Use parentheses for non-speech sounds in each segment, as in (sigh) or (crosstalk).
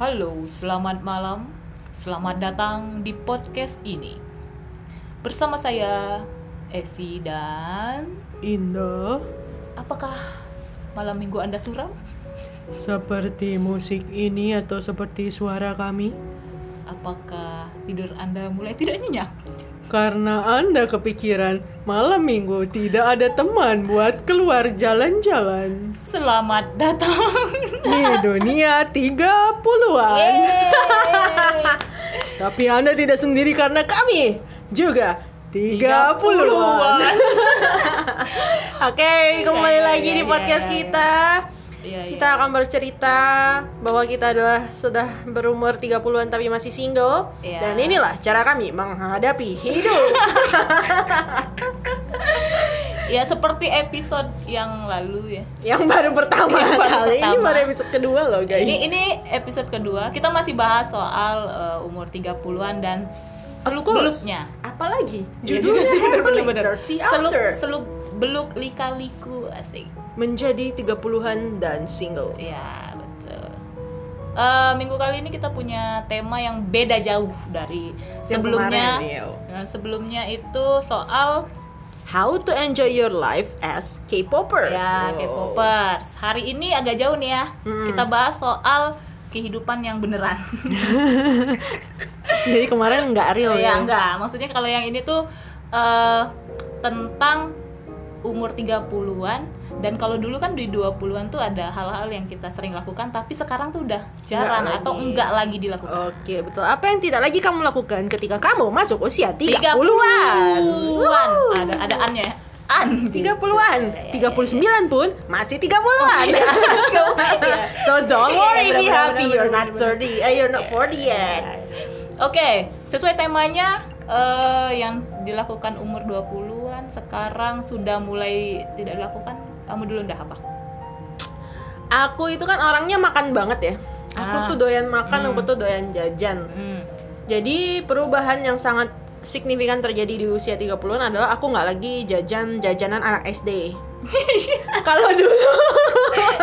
Halo, selamat malam. Selamat datang di podcast ini. Bersama saya Evi dan Indah, apakah malam Minggu Anda suram? seperti musik ini atau seperti suara kami? Apakah tidur Anda mulai tidak nyenyak? Karena Anda kepikiran malam minggu tidak ada teman buat keluar jalan-jalan Selamat datang. di dunia 30-an. Tapi Anda tidak sendiri karena kami juga 30-an. (laughs) Oke, kembali Iya, lagi iya, di iya, podcast kita. Iya, iya. Kita akan bercerita bahwa kita adalah sudah berumur 30-an tapi masih single Iya. Dan inilah cara kami menghadapi hidup (laughs) Ya seperti episode yang lalu ya. Yang baru pertama Yang baru kali Ini pertama. baru episode kedua loh guys Ini ini episode kedua. Kita masih bahas soal uh, umur 30-an dan Of seluk course. beluknya. Apalagi Iya juga judulnya sih bener bener Happily bener. 30 Seluk After seluk beluk lika-liku asik. Menjadi 30-an dan single Ya betul. Eh, minggu kali ini kita punya tema yang beda jauh dari Yang sebelumnya. kemarin, iya. Sebelumnya itu soal How to enjoy your life as K-popers ya Oh. K-popers. Hari ini agak jauh nih ya. Mm-mm. Kita bahas soal kehidupan yang beneran. (laughs) Jadi kemarin nggak real ya ya enggak. Maksudnya kalau yang ini tuh eh tentang umur 30-an dan kalau dulu kan di 20-an tuh ada hal-hal yang kita sering lakukan tapi sekarang tuh udah jarang Nggak atau lagi. enggak lagi dilakukan. Oke betul Apa yang tidak lagi kamu lakukan ketika kamu masuk usia 30-an 30-an. Wow. Ada ada annya. An. 30-an, 39 pun masih 30-an. Iya. (laughs) (laughs) so don't Iya, worry, be happy. You're not benar-benar. 30, eh, you're not 40 yet. Oke, sesuai temanya eh, yang dilakukan umur 20-an sekarang sudah mulai tidak dilakukan. Kamu dulu udah apa? Aku itu kan orangnya makan banget ya. Aku Ah. tuh doyan makan, Hmm. aku tuh doyan jajan. Hmm. Jadi perubahan yang sangat signifikan terjadi di usia 30-an adalah aku nggak lagi jajan jajanan anak SD. (laughs) Kalau dulu (laughs)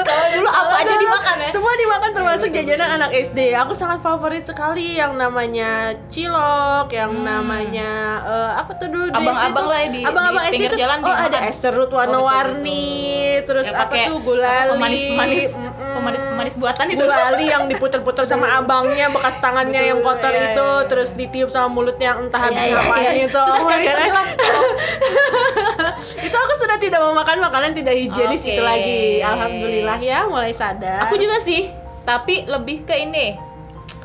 Kalau dulu apa aja dimakan ya? Semua dimakan termasuk Iya, betul, jajanan betul. anak SD. Aku sangat favorit sekali yang namanya cilok, yang Hmm. namanya eh, apa tuh dulu Abang-abang lah ya di- abang-abang di SD pinggir tuh, jalan oh ada es serut warna-warni, terus Yang apa tuh gulali, pemanis-pemanis pemanis-pemanis buatan itu. Gulali yang diputer-puter sama abangnya bekas tangannya Betul, yang kotor iya, itu, iya, iya. terus ditiup sama mulutnya entah habis Iya, iya, ngapain iya. itu. Oh (laughs) itu aku sudah tidak mau makan makanan tidak higienis Oke. itu lagi. Alhamdulillah ya mulai sadar. Aku juga sih, tapi lebih ke ini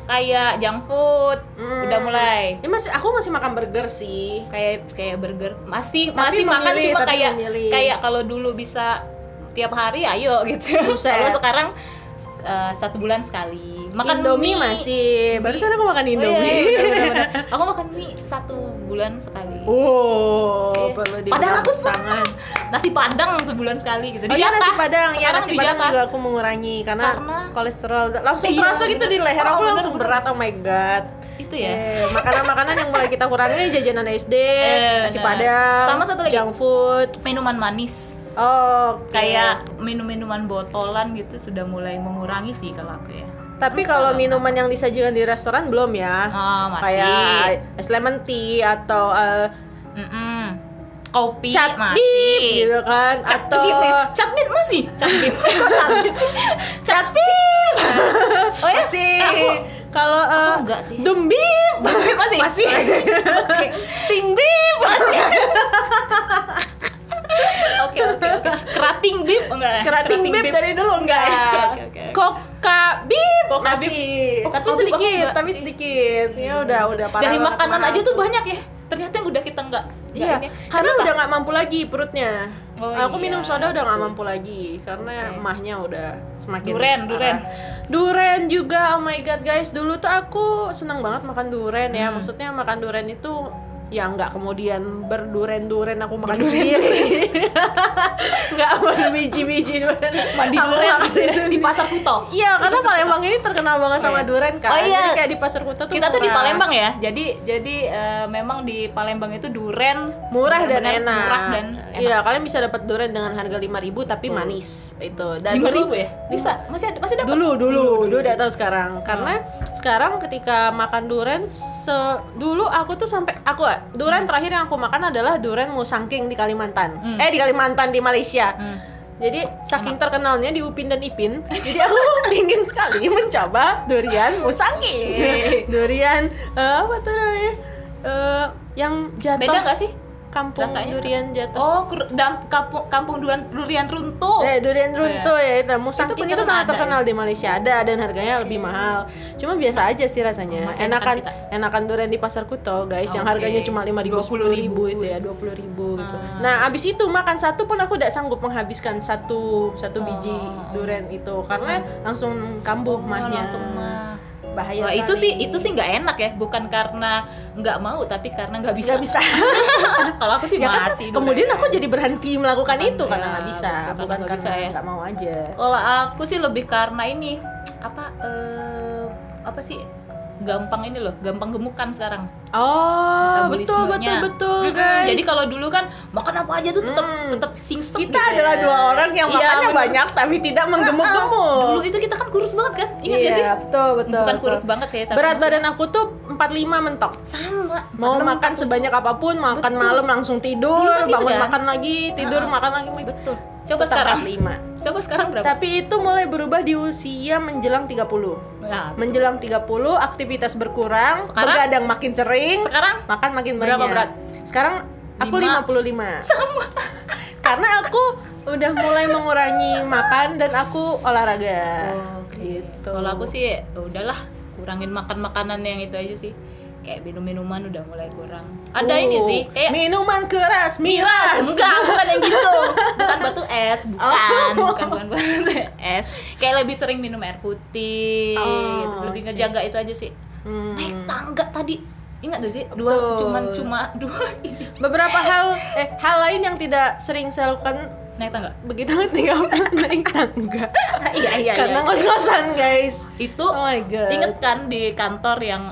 kayak junk food Hmm. udah mulai Ya, masih aku masih makan burger sih. kayak kayak burger masih Tapi masih makan memilih, cuma tapi kayak memilih. kayak kalau dulu bisa tiap hari ayo gitu kalau sekarang eh, satu bulan sekali makan Indomie mie. masih. Barusan aku makan Oh, iya, Indomie. iya, bener, bener, bener. (laughs) aku makan mie satu bulan sekali Oh, Iya. perlu Padahal aku tangan. nasi padang sebulan sekali gitu Oh iya nasi padang, ya nasi padang juga aku mengurangi karena, Karena- kolesterol langsung Iya, terasa gitu bener. di leher Oh, aku bener, langsung bener. berat oh my god. itu ya Eh, makanan-makanan yang mulai kita kurangi (laughs) jajanan SD, Eh, nasi padang, Sama satu lagi. junk food. minuman manis Oh, kayak minum-minuman botolan gitu sudah mulai mengurangi sih kalau aku ya Tapi kalau minuman yang disajikan di restoran belum ya. oh, masih. Kayak es lemon tea atau eh, Mm-mm. kopi cat masih. bib gitu kan Cat atau bib ya? cat bib masih? Cat bib (laughs) kok cat bib sih? Cat bib oh ya? Masih. Eh, kalau eh, enggak sih. dembib masih? Masih. (laughs) Oke. ting bib (laughs) oke oke oke kerating bib enggak ya? kerating bib dari dulu enggak Oke, oke, oke. koka bib Koka masih bib. Oh, tapi sedikit enggak tapi sedikit ya udah udah parah dari makanan Mak. aja tuh banyak ya ternyata yang udah kita enggak Iya, karena udah nggak mampu lagi perutnya. Oh, aku iya, minum soda udah nggak mampu lagi karena emahnya udah semakin Duren, parah. duren. Duren juga, oh my god guys, dulu tuh aku seneng banget makan duren ya. Hmm. Maksudnya makan duren itu yang nggak kemudian berduren-duren aku makan sendiri (laughs) nggak berbiji-biji duren Mandi ya, (laughs) di pasar Kuto. Iya, karena Palembang ini terkenal banget Oh, sama iya. duren kan. Oh, iya. Jadi kayak di pasar Kuto tuh Kita tuh di murah. Palembang ya. Jadi jadi eh, memang di Palembang itu duren murah dan enak. Murah dan Iya, kalian bisa dapat duren dengan harga 5000 tapi Betul. manis itu. Dan lima ribu ya? Bisa masih ada masih dapat. Dulu, dulu, dulu udah tahu sekarang. Karena sekarang ketika makan duren se dulu aku tuh sampai aku duren terakhir yang aku makan adalah duren musangking di Kalimantan. Hmm. Eh di Kalimantan di Malaysia. Hmm. Jadi saking terkenalnya di Upin dan Ipin, (laughs) jadi aku ingin sekali mencoba durian musangking. Durian eh, apa tuh namanya? Eh, yang jatuh Beda nggak sih? Kampung rasanya? durian jatuh. Oh, dam- kampung kampung durian durian runtuh. Eh, durian runtuh ya itu. Itu Musangking itu, beneran sangat terkenal di Malaysia. Ada dan harganya lebih mahal. Cuma biasa aja sih rasanya. Masih enakan enakan kita. enakan durian di pasar Kuto, guys, yang Oke. harganya cuma 5.000 20.000 10.000 itu ya, 20.000 gitu. Ah. Nah, abis itu makan satu pun aku tidak sanggup menghabiskan satu satu biji Oh. durian itu karena langsung kambuh Oh, mahnya. langsung mah. Bahaya Wah, itu sekali. sih itu sih nggak enak ya, bukan karena nggak mau tapi karena nggak bisa. nggak bisa. (laughs) Kalau aku sih ya kan, masih. kemudian durian. aku jadi berhenti melakukan Bukan, itu karena ya, nggak bisa, bukan bukan karena ya. nggak mau aja. Kalau aku sih lebih karena ini apa eh, apa sih gampang ini loh, gampang gemukan sekarang. Oh, betul betul betul guys. Jadi kalau dulu kan makan apa aja tuh tetap Hmm. tetap singsek kita gitu adalah ya. dua orang yang Iya, makannya bener. banyak tapi tidak menggemuk-gemuk. Dulu itu kita kan kurus banget kan? Ingat iya, sih? betul betul. Bukan betul. kurus banget sih. sama Berat badan aku tuh 45 mentok. sama. Mau 46, makan sebanyak apa pun, makan Betul. malam langsung tidur, kan gitu bangun kan? makan lagi, tidur Ah, makan lagi. Betul. Coba Tetap sekarang. 45. Coba sekarang berapa? Tapi itu mulai berubah di usia menjelang 30. Nah, Menjelang 30, aktivitas berkurang, Sekarang? begadang makin sering, sekarang makan makin Berapa banyak. berat? Sekarang aku Lima. 55. (laughs) Sama. Karena aku udah mulai mengurangi makan dan aku olahraga. Oke. Gitu. Kalau aku sih ya udahlah kurangin makan makanan yang itu aja sih. Kayak minum minuman udah mulai kurang. Ada Oh, ini sih kayak minuman keras, miras. enggak bukan yang gitu (laughs) bukan batu es bukan Oh. bukan bukan batu es kayak lebih sering minum air putih Oh, gitu. lebih oke. ngejaga itu aja sih Hmm. naik tangga tadi ingat gak sih dua Betul. cuman cuma (laughs) dua Beberapa hal eh hal lain yang tidak sering saya lakukan naik tangga begitu (laughs) tinggal naik tangga. iya iya Karena ngos-ngosan, guys. itu Oh my god. inget kan di kantor yang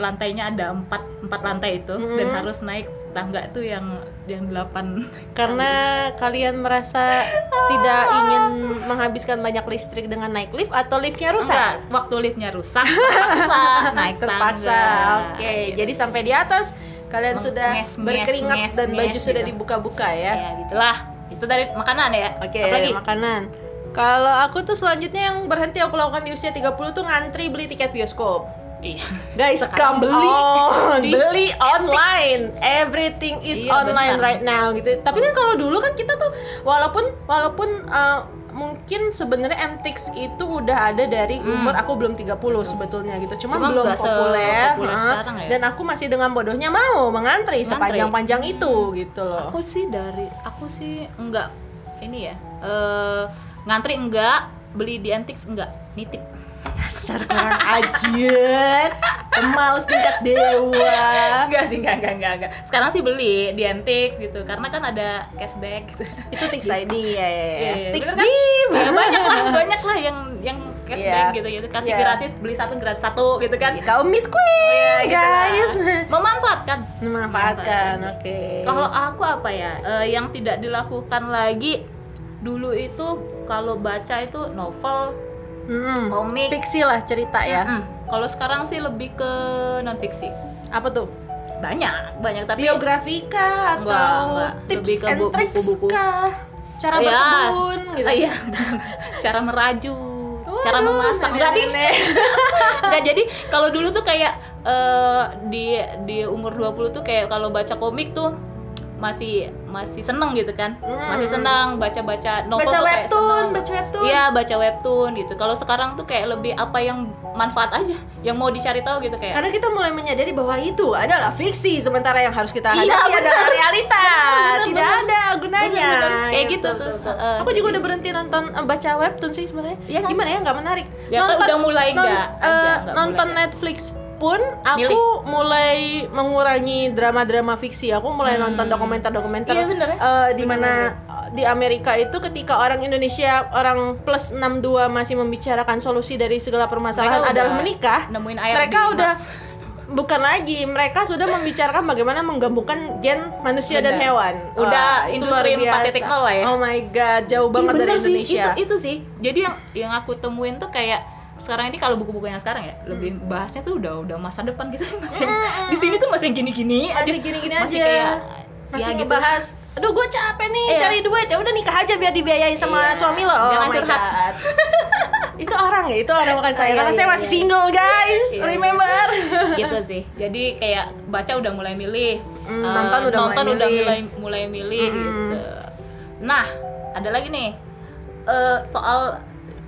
lantainya ada empat empat lantai itu Mhm. dan harus naik tangga tuh yang yang delapan Karena kalian merasa tidak ingin menghabiskan banyak listrik dengan naik lift atau liftnya rusak? Enggak, waktu liftnya rusak terpaksa (laughs) naik Terpaksa. tangga Oke, Gitu. jadi sampai di atas kalian Meng- sudah nges, nges, berkeringat nges, dan baju nges sudah gitu. dibuka-buka ya. ya gitulah itu dari makanan ya Oke, apalagi makanan. Kalau aku tuh selanjutnya yang berhenti aku lakukan di usia 30 tuh ngantri beli tiket bioskop. Iya Guys, Sekarang come beli (laughs) di beli online. Everything is Iya, online benar. right now gitu. Tapi kan kalau dulu kan kita tuh walaupun walaupun uh, mungkin sebenarnya MTX itu udah ada dari Hmm. umur aku belum 30 sebetulnya gitu. Cuma, Cuma belum populer. sepopuler nah, sekarang ya. Dan aku masih dengan bodohnya mau mengantri Ngantri. sepanjang-panjang itu gitu loh. aku sih dari aku sih enggak ini ya eh ngantri enggak beli di Antix enggak nitip Dasar kurang ajar. Pemalas tingkat dewa. enggak sih enggak enggak enggak, enggak. sekarang sih beli di Antix gitu karena kan ada cashback gitu Itu Tix ID ya ya ya. Tix kan? Ya banyak lah banyak lah yang yang cashback Iya. gitu gitu kasih Iya. gratis beli satu gratis satu gitu kan Ya, Kau Miss Queen, Iya, gitu lah. guys. memanfaatkan Memanfaatkan, oke. Kalau aku apa ya? Eh, yang tidak dilakukan lagi dulu itu kalau baca itu novel, Hmm, komik. fiksi lah cerita ya. Mm-mm. Kalau sekarang sih lebih ke non fiksi. Apa tuh? Banyak, banyak tapi Biografi kah atau Enggak, enggak. tips Lebih ke and bu- tricks buku-buku. kah? Cara Iya. berkebun gitu. Ah, iya, (laughs) cara merajut, cara memasak. Enggak di. (laughs) Enggak jadi kalau dulu tuh kayak eh, di di umur 20 tuh kayak kalau baca komik tuh masih masih seneng gitu kan. Hmm. Masih senang baca-baca novel baca tuh kayak webtoon, seneng. baca webtoon. Iya baca webtoon gitu. Kalau sekarang tuh kayak lebih apa yang manfaat aja, yang mau dicari tahu gitu kayak. Karena kita mulai menyadari bahwa itu adalah fiksi, sementara yang harus kita Iya, hadapi benar. adalah realita. Benar, Tidak benar. ada gunanya. Benar, benar. Kayak Ya, gitu betul, tuh. betul, betul. Heeh. Aku juga udah berhenti nonton eh, baca webtoon sih sebenarnya. Iya kan? Gimana ya nggak menarik. Ya kan udah mulai nggak eh, aja, nggak nonton mulai. Netflix pun aku Milih. mulai mengurangi drama-drama fiksi. Aku mulai Hmm. nonton dokumenter-dokumenter Iya, bener ya. eh, di mana di Amerika itu ketika orang Indonesia orang plus 62 masih membicarakan solusi dari segala permasalahan Mereka adalah menikah. nemuin air mereka di udah Mars. bukan lagi, mereka sudah membicarakan bagaimana menggabungkan gen manusia dan Bener. hewan. Udah Wah, industri luar biasa. 4.0 lah ya. Oh my god, jauh Ih, banget dari bener sih, Indonesia. Itu, itu sih. Jadi yang yang aku temuin tuh kayak sekarang ini kalau buku-buku yang sekarang ya lebih bahasnya tuh udah udah masa depan gitu (laughs) masih yang- Mm-mm. di sini tuh masih gini-gini masih aja. gini-gini masih aja. kayak masih ya gitu ngebahas aduh gue capek nih Iya. cari duit ya udah nikah aja biar dibiayain sama Iya. suami lo oh Jangan my curhat. God. (laughs) itu orang ya itu orang bukan saya Iya, karena iya, saya masih iya. single guys Iya, remember gitu sih jadi kayak baca udah mulai milih Hmm, eh, nonton udah mulai udah milih. mulai mulai milih Hmm. gitu nah ada lagi nih eh, soal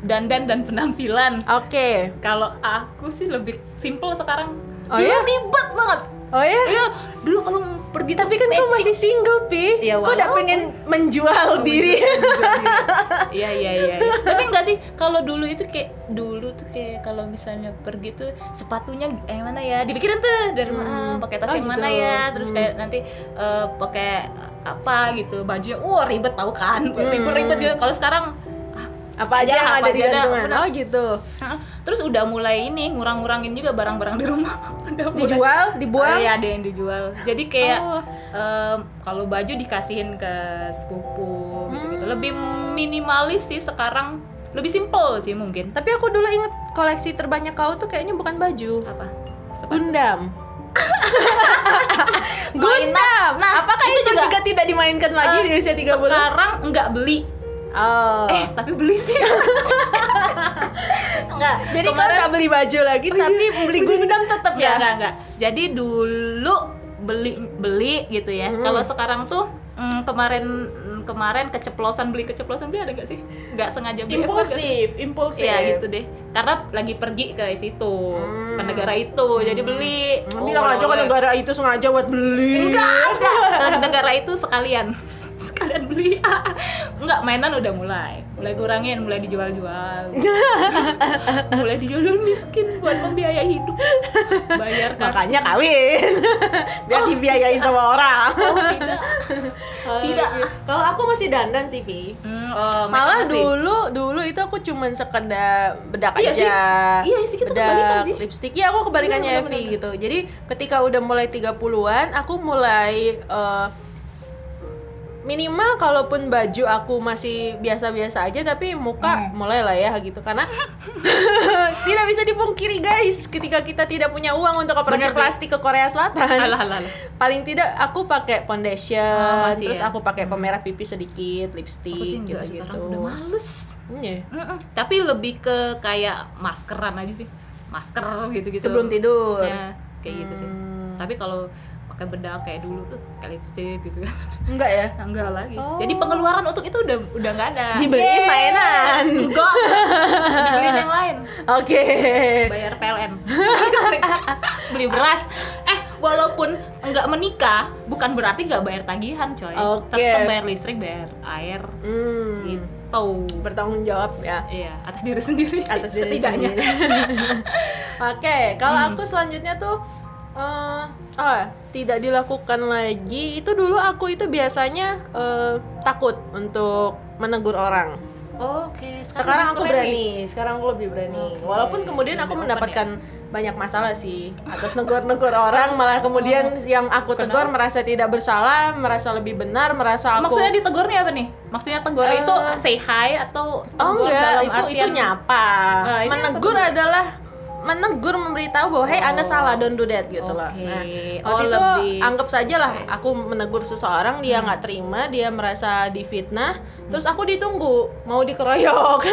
dandan dan penampilan oke kalau aku sih lebih simple sekarang Oh Dulu ya? ribet banget oh ya Iya, dulu kalau pergi tapi kan kamu masih single pi Iya, kok udah pengen menjual Oh, diri Iya iya iya. (laughs) iya. Tapi enggak sih kalau dulu itu kayak dulu tuh kayak kalau misalnya pergi tuh sepatunya yang mana ya? Dipikirin tuh dari mana, Hmm. pakai tas Oh, yang gitu. mana ya? Terus Hmm. kayak nanti eh, pakai apa gitu bajunya. Wah ribet tahu kan? Hmm. Ribet-ribet gitu. Kalau sekarang ah, apa aja Aja, yang apa ada di gantungan oh gitu terus udah mulai ini ngurang-ngurangin juga barang-barang di rumah. (laughs) udah mulai- dijual dibuang Oh, iya ada yang dijual. Jadi kayak Oh. em, kalau baju dikasihin ke sepupu gitu-gitu. Hmm. Lebih minimalis sih sekarang. Lebih simple sih mungkin. tapi aku dulu inget koleksi terbanyak kau tuh kayaknya bukan baju Apa? Sepatu. Gundam. (laughs) Gundam. Nah, apakah itu itu, juga- juga, tidak dimainkan lagi Eh, di usia 3 bulan? Sekarang nggak beli. Oh. Eh, tapi beli sih. (laughs) Enggak. jadi kau tak beli baju lagi Oh, iya. tapi beli Gundam tetap Enggak, ya? enggak, enggak. Jadi dulu beli beli gitu ya. Hmm. Kalau sekarang tuh mm, kemarin kemarin keceplosan beli keceplosan beli ada nggak sih? Nggak sengaja beli. apa nggak sih? Impulsif, impulsif. Iya gitu deh. Karena lagi pergi ke situ, Hmm. ke negara itu, jadi beli. Hmm, Bilang aja ke negara itu sengaja buat beli. Enggak, enggak. (laughs) Ke negara itu sekalian. (laughs) Sekalian beli. (laughs) enggak, mainan udah mulai. Mulai kurangin, mulai dijual-jual. (laughs) mulai dijual miskin buat membiayai hidup. Bayar kan. Makanya kawin. Biar dibiayain sama orang. Oh, tidak. Tidak. Kalau aku masih dandan sih, Pi. Hmm, oh, Malah makasih. dulu dulu itu aku cuman sekedar bedak Iya aja. sih. Iya sih, kita bedak, sih. lipstick. Iya, aku kebalikannya Iya, Evi gitu. Jadi ketika udah mulai 30-an, aku mulai eh, minimal kalaupun baju aku masih biasa-biasa aja tapi muka Hmm. mulai lah ya gitu karena (laughs) tidak bisa dipungkiri guys ketika kita tidak punya uang untuk operasi Bener plastik ke Korea Selatan Alah, alah, alah. paling tidak aku pakai foundation masih terus ya. aku pakai pemerah pipi sedikit lipstick Aku sih gitu gitu sekarang udah males. Iya. Mm-mm. Tapi lebih ke kayak maskeran aja sih. Masker gitu-gitu. sebelum tidur Ya, kayak gitu sih. Hmm. Tapi kalau pakai bedak kayak dulu tuh kayak lipstick gitu kan. enggak ya (laughs) enggak lagi. Oh. Jadi pengeluaran untuk itu udah udah enggak ada. dibeliin mainan Enggak. Dibeliin yang lain. oke Bayar PLN. (laughs) Beli beras. Eh, walaupun enggak menikah, bukan berarti enggak bayar tagihan, coy. Oke. Tetap bayar listrik, bayar air hmm. gitu. bertanggung jawab ya Iya, atas diri sendiri. atas diri setidaknya. sendiri. (laughs) Oke, kalau Hmm. aku selanjutnya tuh eh ah, tidak dilakukan lagi. Itu dulu aku itu biasanya eh, takut untuk menegur orang. Oke, Sekarang aku keren nih. berani, sekarang aku lebih berani. Oke. Walaupun kemudian aku Lebih mendapatkan banyak masalah sih atas negur-negur orang, malah kemudian yang aku tegur Kenapa? merasa tidak bersalah, merasa lebih benar, merasa aku Maksudnya ditegurnya apa nih? Maksudnya tegur Eh, itu say hi atau Oh enggak, dalam itu itu artian- nyapa. Ah, ini Menegur apa tuh? adalah menegur memberitahu bahwa hey Anda Oh. salah don't do that gitu loh. Oke. Nah, Oh, itu lebih- anggap saja lah Oke. aku menegur seseorang dia Hmm. nggak terima, dia merasa difitnah, terus aku ditunggu mau dikeroyok. (laughs)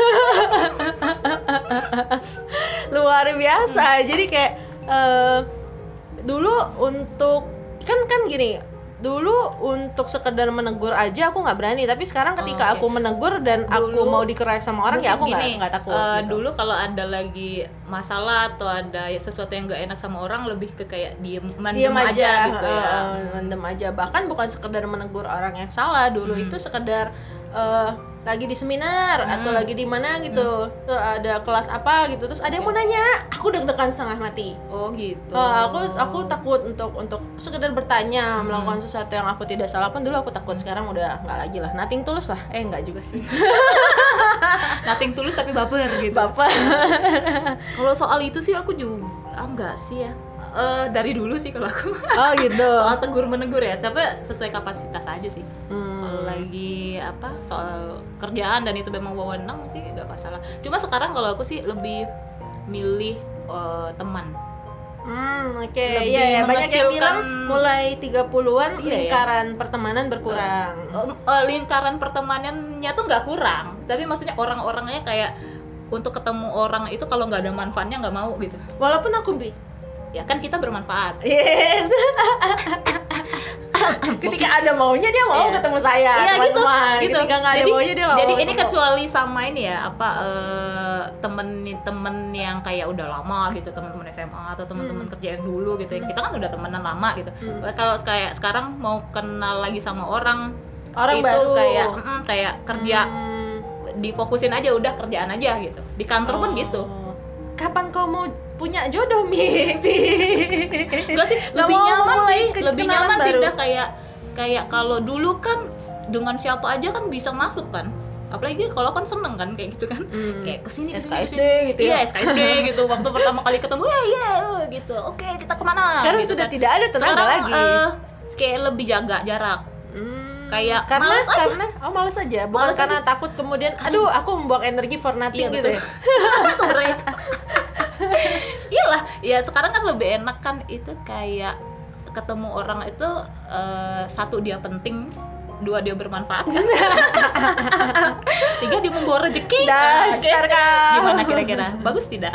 Luar biasa. Jadi kayak eh, dulu untuk kan kan gini dulu untuk sekedar menegur aja aku nggak berani tapi sekarang ketika Oke. aku menegur dan aku Dulu- mau dikeroyok sama orang ya aku nggak takut eh, gitu. dulu kalau ada lagi masalah atau ada ya sesuatu yang nggak enak sama orang lebih ke kayak diem mendem diam aja, gitu ya eh, mendem aja bahkan bukan sekedar menegur orang yang salah dulu Hmm. itu sekedar eh, lagi di seminar Hmm. atau lagi di mana gitu. Tuh ada kelas apa gitu. Terus ada yang mau nanya. Aku deg-degan setengah mati. Oh gitu. Eh, aku aku takut untuk untuk sekedar bertanya Hmm. melakukan sesuatu yang aku tidak salah pun dulu aku takut. Sekarang udah nggak lagi lah. Nating tulus lah. Eh nggak juga sih. (laughs) Nothing tulus tapi baper gitu. Bapak (laughs) kalau soal itu sih aku juga ah, enggak sih ya. Eh, dari dulu sih kalau aku. Oh gitu. (laughs) Soal tegur menegur ya. Tapi sesuai kapasitas aja sih. Hmm. Kalau lagi apa soal kerjaan dan itu memang wewenang sih nggak masalah cuma sekarang kalau aku sih lebih milih eh, teman Hmm, oke. Lebih Iya ya, banyak yang bilang mulai 30-an Iya, ya. lingkaran pertemanan berkurang. Eh, eh, lingkaran pertemanannya tuh nggak kurang tapi maksudnya orang-orangnya kayak untuk ketemu orang itu kalau nggak ada manfaatnya nggak mau gitu Walaupun aku bi ya kan kita bermanfaat Yes. (laughs) Ketika ada maunya dia mau Iya. ketemu saya, Iya gitu, teman-teman. gitu. Ketika nggak ada jadi, maunya dia nggak jadi mau ini kecuali sama ini ya apa eh, temen temen yang kayak udah lama gitu teman-teman SMA atau teman-teman Hmm. kerja yang dulu gitu ya. kita kan udah temenan lama gitu Hmm. kalau kayak sekarang mau kenal lagi sama orang orang itu baru kayak mm, kayak kerja Hmm. difokusin aja udah kerjaan aja gitu di kantor pun Oh. gitu Kapan kau mau punya jodoh mi? (laughs) Enggak sih, lebih nyaman sih, lebih nyaman sih baru. udah kayak kayak kalau dulu kan dengan siapa aja kan bisa masuk kan. Apalagi kalau kan seneng kan kayak gitu kan. Hmm. Kayak ke sini ke sini, SKSD ke sini. gitu Iya, ya. SKSD (laughs) gitu. Waktu pertama kali ketemu ya ya gitu. Oke, kita ke mana? Sekarang gitu sudah kan. tidak ada tenaga Sekarang lagi. eh, kayak lebih jaga jarak. Hmm, kayak karena males aja. karena oh males aja bukan Males karena takut kemudian aduh aku membuang energi for nothing Iya, gitu ya. (laughs) (laughs) Iyalah, ya sekarang kan lebih enak kan itu kayak ketemu orang itu eh, satu dia penting, dua dia bermanfaat kan. (laughs) Tiga dia membawa rezeki. Dasar kau Gimana kira-kira? Bagus tidak?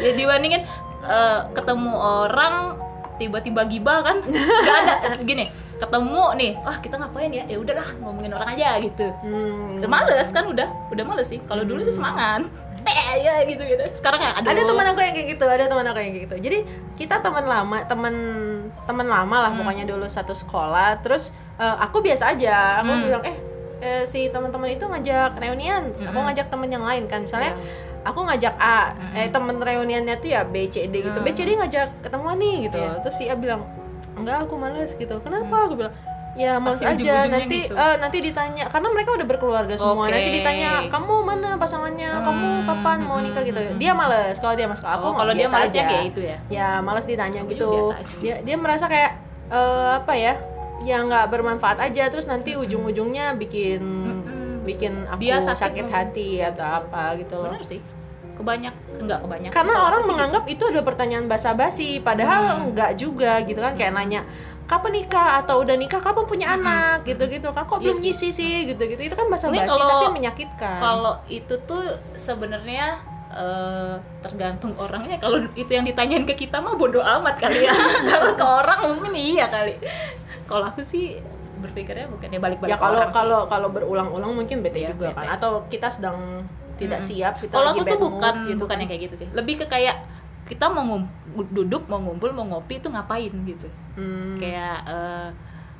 ya dibandingin eh, ketemu orang tiba-tiba gibah kan nggak ada gini ketemu nih wah kita ngapain ya ya udahlah ngomongin orang aja gitu Hmm. Udah males kan udah udah males sih kalau dulu sih semangat eh (laughs) ya gitu gitu sekarang kayak aduh ada teman aku yang kayak gitu ada teman aku yang kayak gitu jadi kita teman lama teman teman lama lah Hmm. pokoknya dulu satu sekolah terus eh, aku biasa aja aku Hmm. bilang eh eh, si teman-teman itu ngajak reunian Terus aku Hmm. ngajak temen yang lain kan misalnya Ya. aku ngajak A Hmm. eh temen reuniannya tuh ya B C D gitu Hmm. B C D ngajak ketemuan nih gitu Iya. terus si A bilang enggak aku males gitu. Kenapa? Aku bilang ya males Pasti aja nanti gitu. eh, nanti ditanya karena mereka udah berkeluarga semua. Oke. nanti ditanya kamu mana pasangannya? Kamu Hmm, kapan mau nikah? gitu. hmm, hmm. dia males. Kalau dia mas aku oh, kalau dia malesnya aja. kayak itu ya? Ya males ditanya Aku gitu. aja sih. dia dia merasa kayak eh, apa ya ya nggak bermanfaat aja. Terus nanti ujung-ujungnya bikin Mm-mm. bikin aku Dia sakit sakit, hati atau apa gitu loh. Benar sih kebanyak enggak kebanyak. Karena orang menganggap itu adalah pertanyaan basa-basi padahal Hmm. enggak juga gitu kan. Kayak nanya kapan nikah? atau udah nikah kapan punya Hmm. anak? gitu-gitu. Kan kok Iya belum ngisi sih? gitu-gitu. Itu kan basa-basi tapi menyakitkan. kalau itu tuh sebenarnya eh, tergantung orangnya. Kalau itu yang ditanyain ke kita mah bodoh amat kali ya. (laughs) Kalau ke orang mungkin iya kali. Kalau aku sih berpikirnya bukan ya balik-balik ya kalau kalau kalau berulang-ulang mungkin bete Iya, juga bete. kan. Atau kita sedang tidak Mm-mm. siap kita kalau aku tuh mood bukan gitu bukan kan. yang kayak gitu sih lebih ke kayak kita mau duduk mau ngumpul mau ngopi itu ngapain gitu Hmm. kayak eh,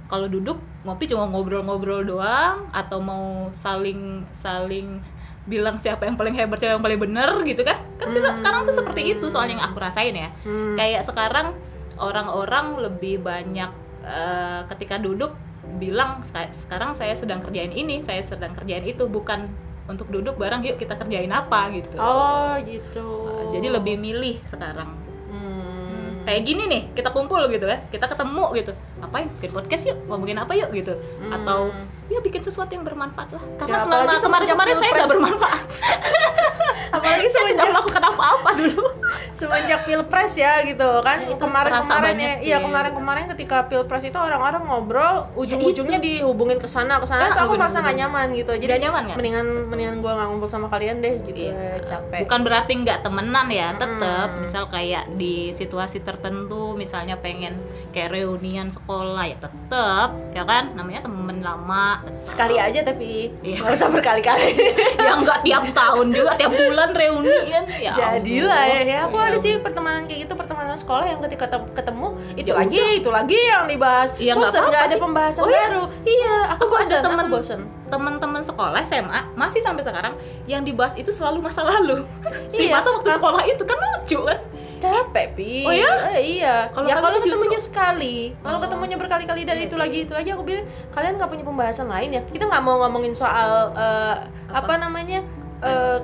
kalau duduk ngopi cuma ngobrol-ngobrol doang atau mau saling saling bilang siapa yang paling hebat siapa yang paling bener gitu kan kan kita Hmm. sekarang tuh seperti itu soalnya yang aku rasain ya Hmm. kayak sekarang orang-orang lebih banyak eh, ketika duduk bilang "Seka- sekarang saya sedang kerjain ini saya sedang kerjain itu bukan untuk duduk bareng yuk kita kerjain apa? gitu. Oh gitu. Eh, jadi lebih milih sekarang. Hmm. kayak gini nih kita kumpul gitu kan kita ketemu gitu. Ngapain? Bikin podcast yuk ngomongin apa yuk? gitu. Hmm. atau ya bikin sesuatu yang bermanfaat lah. Karena Ya, selama kemarin-kemarin saya nggak bermanfaat. (laughs) Apalagi saya tidak melakukan apa-apa dulu. Semenjak pilpres ya gitu kan. Ya, itu kemarin terasa kemarin banyak ya iya sih. kemarin kemarin ketika pilpres itu orang-orang ngobrol ujung-ujungnya dihubungin ke sana ke sana tuh aku merasa nggak nyaman gitu. Jadi Tidak nyaman nggak? mendingan mendingan gua nggak ngumpul sama kalian deh gitu. Iya, capek. Bukan berarti nggak temenan ya tetap Mm-mm. misal kayak di situasi tertentu misalnya pengen kayak reunian sekolah ya tetap ya kan? Namanya temen lama. Sekali aja tapi Iya. nggak usah berkali-kali. (laughs) Ya nggak tiap tahun juga tiap bulan reuni kan ya jadilah ya, ya. Aku Iya. ada sih pertemanan kayak gitu pertemanan sekolah yang ketika tem- ketemu itu Ya lagi itu lagi yang dibahas. Nggak bosan nggak ada sih. pembahasan Oh, iya? baru. Iya aku, Aku ada bosan temen- aku bosan teman-teman sekolah SMA masih sampai sekarang yang dibahas itu selalu masa lalu. (laughs) Si Iya, masa waktu sekolah itu kan lucu kan capek pi Oh ya? Eh, iya Kalau ya kalau ketemunya justru- sekali kalau Oh. ketemunya berkali-kali dan Iya itu sih. lagi itu lagi aku bilang kalian nggak punya pembahasan lain ya kita nggak mau ngomongin soal eh, apa? Apa? namanya eh,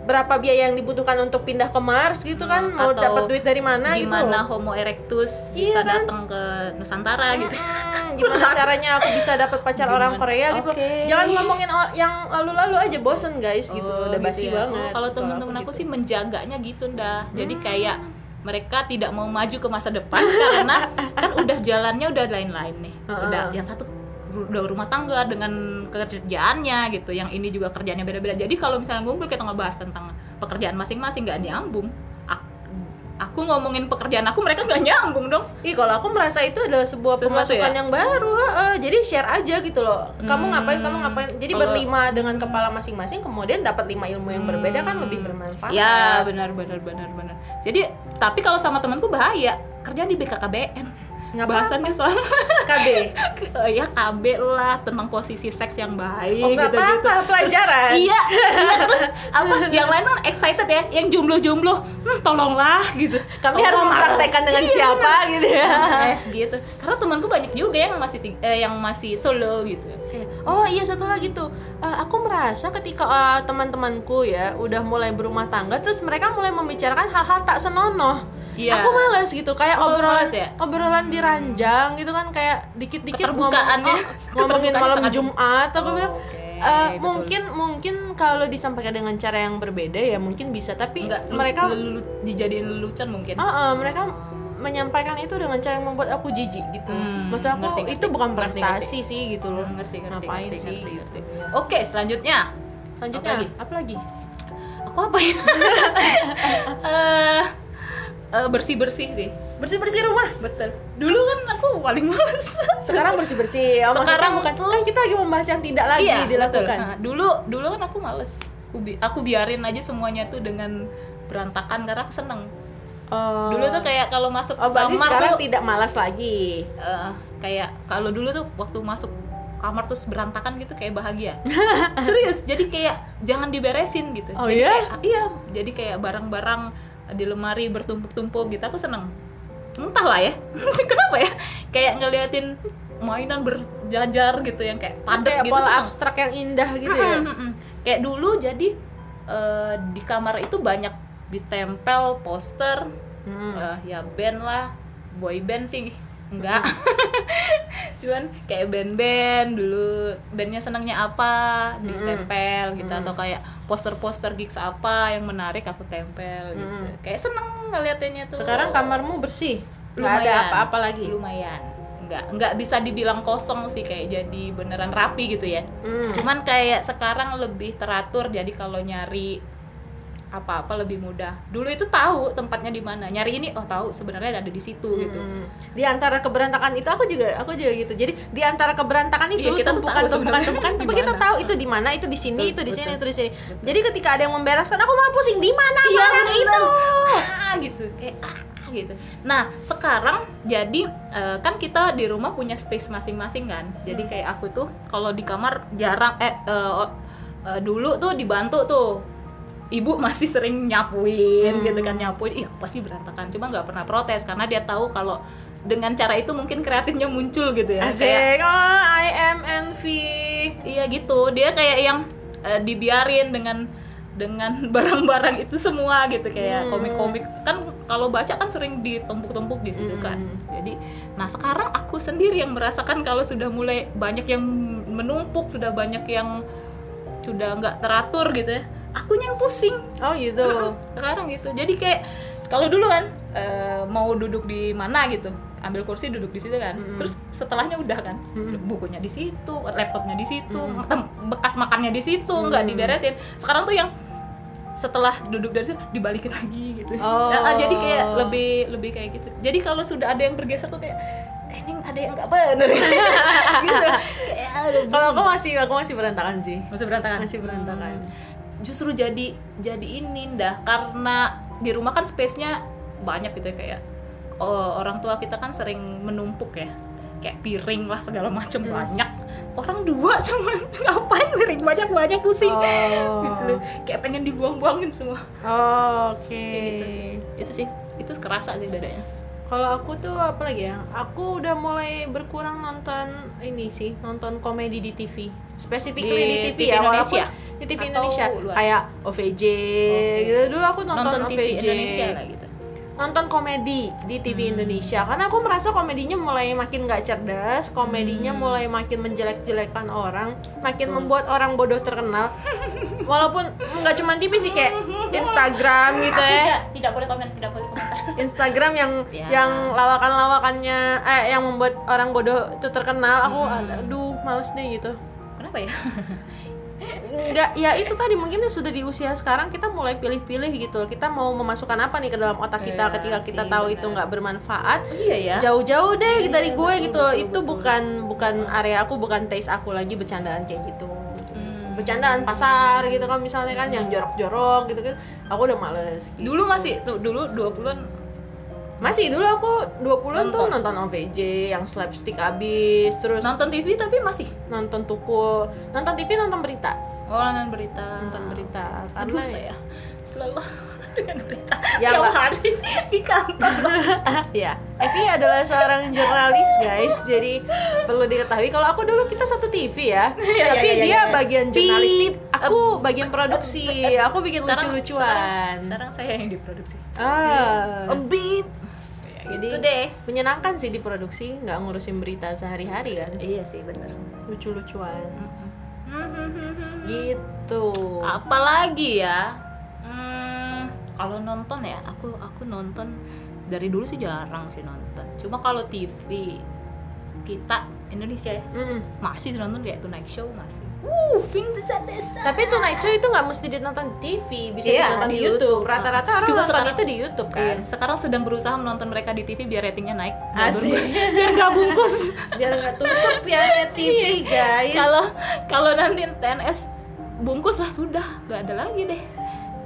berapa biaya yang dibutuhkan untuk pindah ke Mars gitu kan Hmm, mau dapat duit dari mana gitu gimana Homo erectus Iya bisa kan? datang ke Nusantara gitu Mm-mm, gimana (laughs) caranya aku bisa dapat pacar orang Gimana? Korea gitu jangan ngomongin yang lalu-lalu aja bosen guys gitu Oh, udah gitu basi ya. banget Oh, kalau temen-temen aku gitu. sih menjaganya gitu ndah jadi Hmm. kayak mereka tidak mau maju ke masa depan (laughs) karena kan udah jalannya udah lain-lain nih udah yang satu udah rumah tangga dengan kerjaannya gitu yang ini juga kerjaannya beda-beda jadi kalau misalnya ngumpul kita ngebahas tentang pekerjaan masing-masing nggak nyambung Ak- aku ngomongin pekerjaan aku mereka nggak nyambung dong Ih kalau aku merasa itu adalah sebuah Sesuatu pemasukan ya? yang baru, heeh. jadi share aja gitu loh. Kamu Hmm, ngapain, kamu ngapain. Jadi kalau- berlima dengan kepala masing-masing, kemudian dapat lima ilmu yang berbeda kan Hmm. lebih bermanfaat. ya benar benar benar benar jadi tapi kalau sama temanku bahaya. Kerjaan di BKKBN Nggak bahasannya soal KB. Ya KB lah tentang posisi seks yang baik Oh nggak gitu gitu apa-apa, pelajaran. iya iya terus apa (laughs) yang lain kan excited ya yang jomblo-jomblo. Hmm, tolonglah gitu. Kami harus mempraktekkan dengan Iya, siapa gitu ya. yes gitu. Karena temanku banyak juga yang masih eh, yang masih solo gitu. Oh iya satu lagi tuh, Eh, aku merasa ketika eh, teman-temanku ya udah mulai berumah tangga, terus mereka mulai membicarakan hal-hal tak senonoh. Iya. Aku males gitu, kayak Oh, obrolan ya? obrolan di ranjang gitu kan, kayak dikit-dikit ngomong, oh, (laughs) ngomongin malam Jumat, aku Oh, bilang oke, eh, betul. mungkin mungkin kalau disampaikan dengan cara yang berbeda ya mungkin bisa, tapi Enggak, mereka dijadiin lelucon mungkin Ah, ah, mereka menyampaikan itu dengan cara yang membuat aku jijik gitu. Hmm, Maksud aku ngerti, ngerti. itu bukan Ngerti, prestasi sih gitu loh. Ngerti ngerti Ngapain ngerti, sih? ngerti, gitu. ngerti. oke selanjutnya Selanjutnya Apa lagi? apa lagi? aku apa ya (laughs) bersih bersih sih Bersih bersih rumah. betul dulu kan aku paling males Sekarang bersih bersih. Oh, Sekarang bukan tuh- kan kita lagi membahas yang tidak lagi iya betul. dilakukan. Nah, dulu dulu kan aku males aku, bi- aku biarin aja semuanya tuh dengan berantakan karena aku seneng Oh. dulu tuh kayak kalau masuk Oh, kamar sekarang tuh tidak malas lagi. eh, kayak kalau dulu tuh waktu masuk kamar terus berantakan gitu kayak bahagia (laughs) serius jadi kayak jangan diberesin gitu Oh, jadi iya? kayak, iya jadi kayak barang-barang di lemari bertumpuk-tumpuk gitu aku seneng. Entahlah ya. (laughs) Kenapa ya? Kayak ngeliatin mainan berjajar gitu yang kayak padat Kayak gitu pola abstrak yang indah gitu ya. Kayak dulu jadi eh, di kamar itu banyak ditempel poster Hmm. Eh, ya band lah boy band sih enggak (laughs) cuman kayak band-band dulu bandnya senangnya apa ditempel gitu atau kayak poster-poster gigs apa yang menarik aku tempel gitu kayak seneng ngeliatinnya tuh Sekarang kamarmu bersih. Nggak ada Lumayan. apa-apa lagi. lumayan nggak nggak bisa dibilang kosong sih kayak jadi beneran rapi gitu ya Hmm. cuman kayak sekarang lebih teratur jadi kalau nyari apa-apa lebih mudah. Dulu itu tahu tempatnya di mana. Nyari ini oh tahu sebenarnya ada di situ gitu. Hmm. Di antara keberantakan itu aku juga aku juga gitu. Jadi di antara keberantakan itu Iya, kita tuh tumpukan tumpukan tumpukan tumpukan kita tahu itu di mana, itu di sini, itu di sini, itu di sini. Jadi ketika ada yang membereskan aku malah pusing di mana Iya, itu. ah gitu. Kayak ah gitu. Nah sekarang jadi eh, kan kita di rumah punya space masing-masing kan. Jadi kayak aku tuh kalau di kamar jarang eh oh, eh, dulu tuh dibantu tuh ibu masih sering nyapuin Hmm. gitu kan nyapuin iya pasti berantakan cuma nggak pernah protes karena dia tahu kalau dengan cara itu mungkin kreatifnya muncul gitu ya Kayak, Asik. Oh, I am envy. iya gitu dia kayak yang eh, dibiarin dengan dengan (laughs) barang-barang itu semua gitu kayak Hmm. komik-komik kan kalau baca kan sering ditumpuk-tumpuk di situ kan Hmm. jadi nah sekarang aku sendiri yang merasakan kalau sudah mulai banyak yang menumpuk sudah banyak yang sudah nggak teratur gitu ya akunya yang pusing Oh gitu. sekarang gitu jadi kayak kalau dulu kan eh, mau duduk di mana gitu ambil kursi duduk di situ kan Mm-mm. terus setelahnya udah kan Mm-mm. bukunya di situ laptopnya di situ Mm-mm. tem- bekas makannya di situ nggak Mm. diberesin sekarang tuh yang setelah duduk dari situ dibalikin lagi gitu Oh. Nah, jadi kayak lebih lebih kayak gitu jadi kalau sudah ada yang bergeser tuh kayak "Eh, ini ada yang nggak bener (laughs) gitu (laughs) kayak aduh, Kalau aku masih aku masih berantakan sih. masih berantakan Masih berantakan. Hmm. Justru jadi jadi ini dah karena di rumah kan space-nya banyak gitu ya kayak oh, orang tua kita kan sering menumpuk ya kayak piring lah segala macam Hmm. banyak orang dua cuman (laughs) ngapain piring banyak banyak pusing Oh. gitu loh. kayak pengen dibuang-buangin semua Oh, Oke. Kayak gitu sih. itu sih itu kerasa sih bedanya Kalau aku tuh apa lagi ya? Aku udah mulai berkurang nonton ini sih, nonton komedi di TV. Specifically di, Di TV, TV ya, Indonesia? walaupun di TV Atau Indonesia luar? kayak OVJ Oke. gitu. Dulu aku nonton, nonton, OVJ. TV Indonesia lah gitu Nonton komedi di TV Hmm. Indonesia karena aku merasa komedinya mulai makin nggak cerdas, komedinya Hmm. mulai makin menjelek-jelekan orang, makin Betul. membuat orang bodoh terkenal. Walaupun nggak cuma TV sih kayak Instagram gitu ya. tidak, tidak boleh komen tidak boleh komentar Instagram yang Ya. yang lawakan-lawakannya eh yang membuat orang bodoh itu terkenal aku Hmm. aduh males deh gitu kenapa ya (laughs) enggak ya itu tadi mungkin sudah di usia sekarang kita mulai pilih-pilih gitu kita mau memasukkan apa nih ke dalam otak kita Iya ketika kita sih, tahu benar. itu nggak bermanfaat oh, iya ya jauh-jauh deh Iya, dari gue betul, gitu betul, itu betul. bukan bukan area aku bukan taste aku lagi bercandaan kayak gitu Hmm. bercandaan pasar gitu kan misalnya kan yang jorok-jorok gitu kan aku udah males gitu. dulu masih tuh dulu 20-an Masih dulu aku 20-an tuh Nonton. nonton OVJ yang slapstick abis terus nonton TV tapi masih? nonton tukul nonton TV nonton berita. Oh nonton berita. Nonton berita. Aduh saya selalu dengan berita Ya, tiap hari di kantor. (laughs) Ya Evi adalah seorang jurnalis guys. Jadi perlu diketahui kalau aku dulu kita satu TV ya. (laughs) Iya, tapi iya, iya, dia iya. bagian jurnalistik aku bagian produksi. Aku bikin lucu-lucuan. sekarang, sekarang saya yang diproduksi. Ah. Beep ya, Jadi- gitu deh. menyenangkan sih di produksi nggak ngurusin berita sehari-hari kan? Iya sih bener. Lucu-lucuan. Hmm. gitu. Apalagi ya? Hmm, kalau nonton ya aku aku nonton dari dulu sih jarang sih nonton cuma kalau TV kita Indonesia ya Mm-mm. masih sih nonton kayak Tonight Show masih uh Vincent Desta Tapi tuh Night Show itu nggak mesti ditonton di TV, bisa Iya, ditonton di, di YouTube. Rata-rata orang Cuma nonton sekarang- itu di YouTube Iya, kan. sekarang sedang berusaha menonton mereka di TV biar ratingnya naik Asik. biar nggak bungkus (laughs) Biar nggak tutup ya net TV guys. kalau kalau nanti TNS bungkus lah sudah nggak ada lagi deh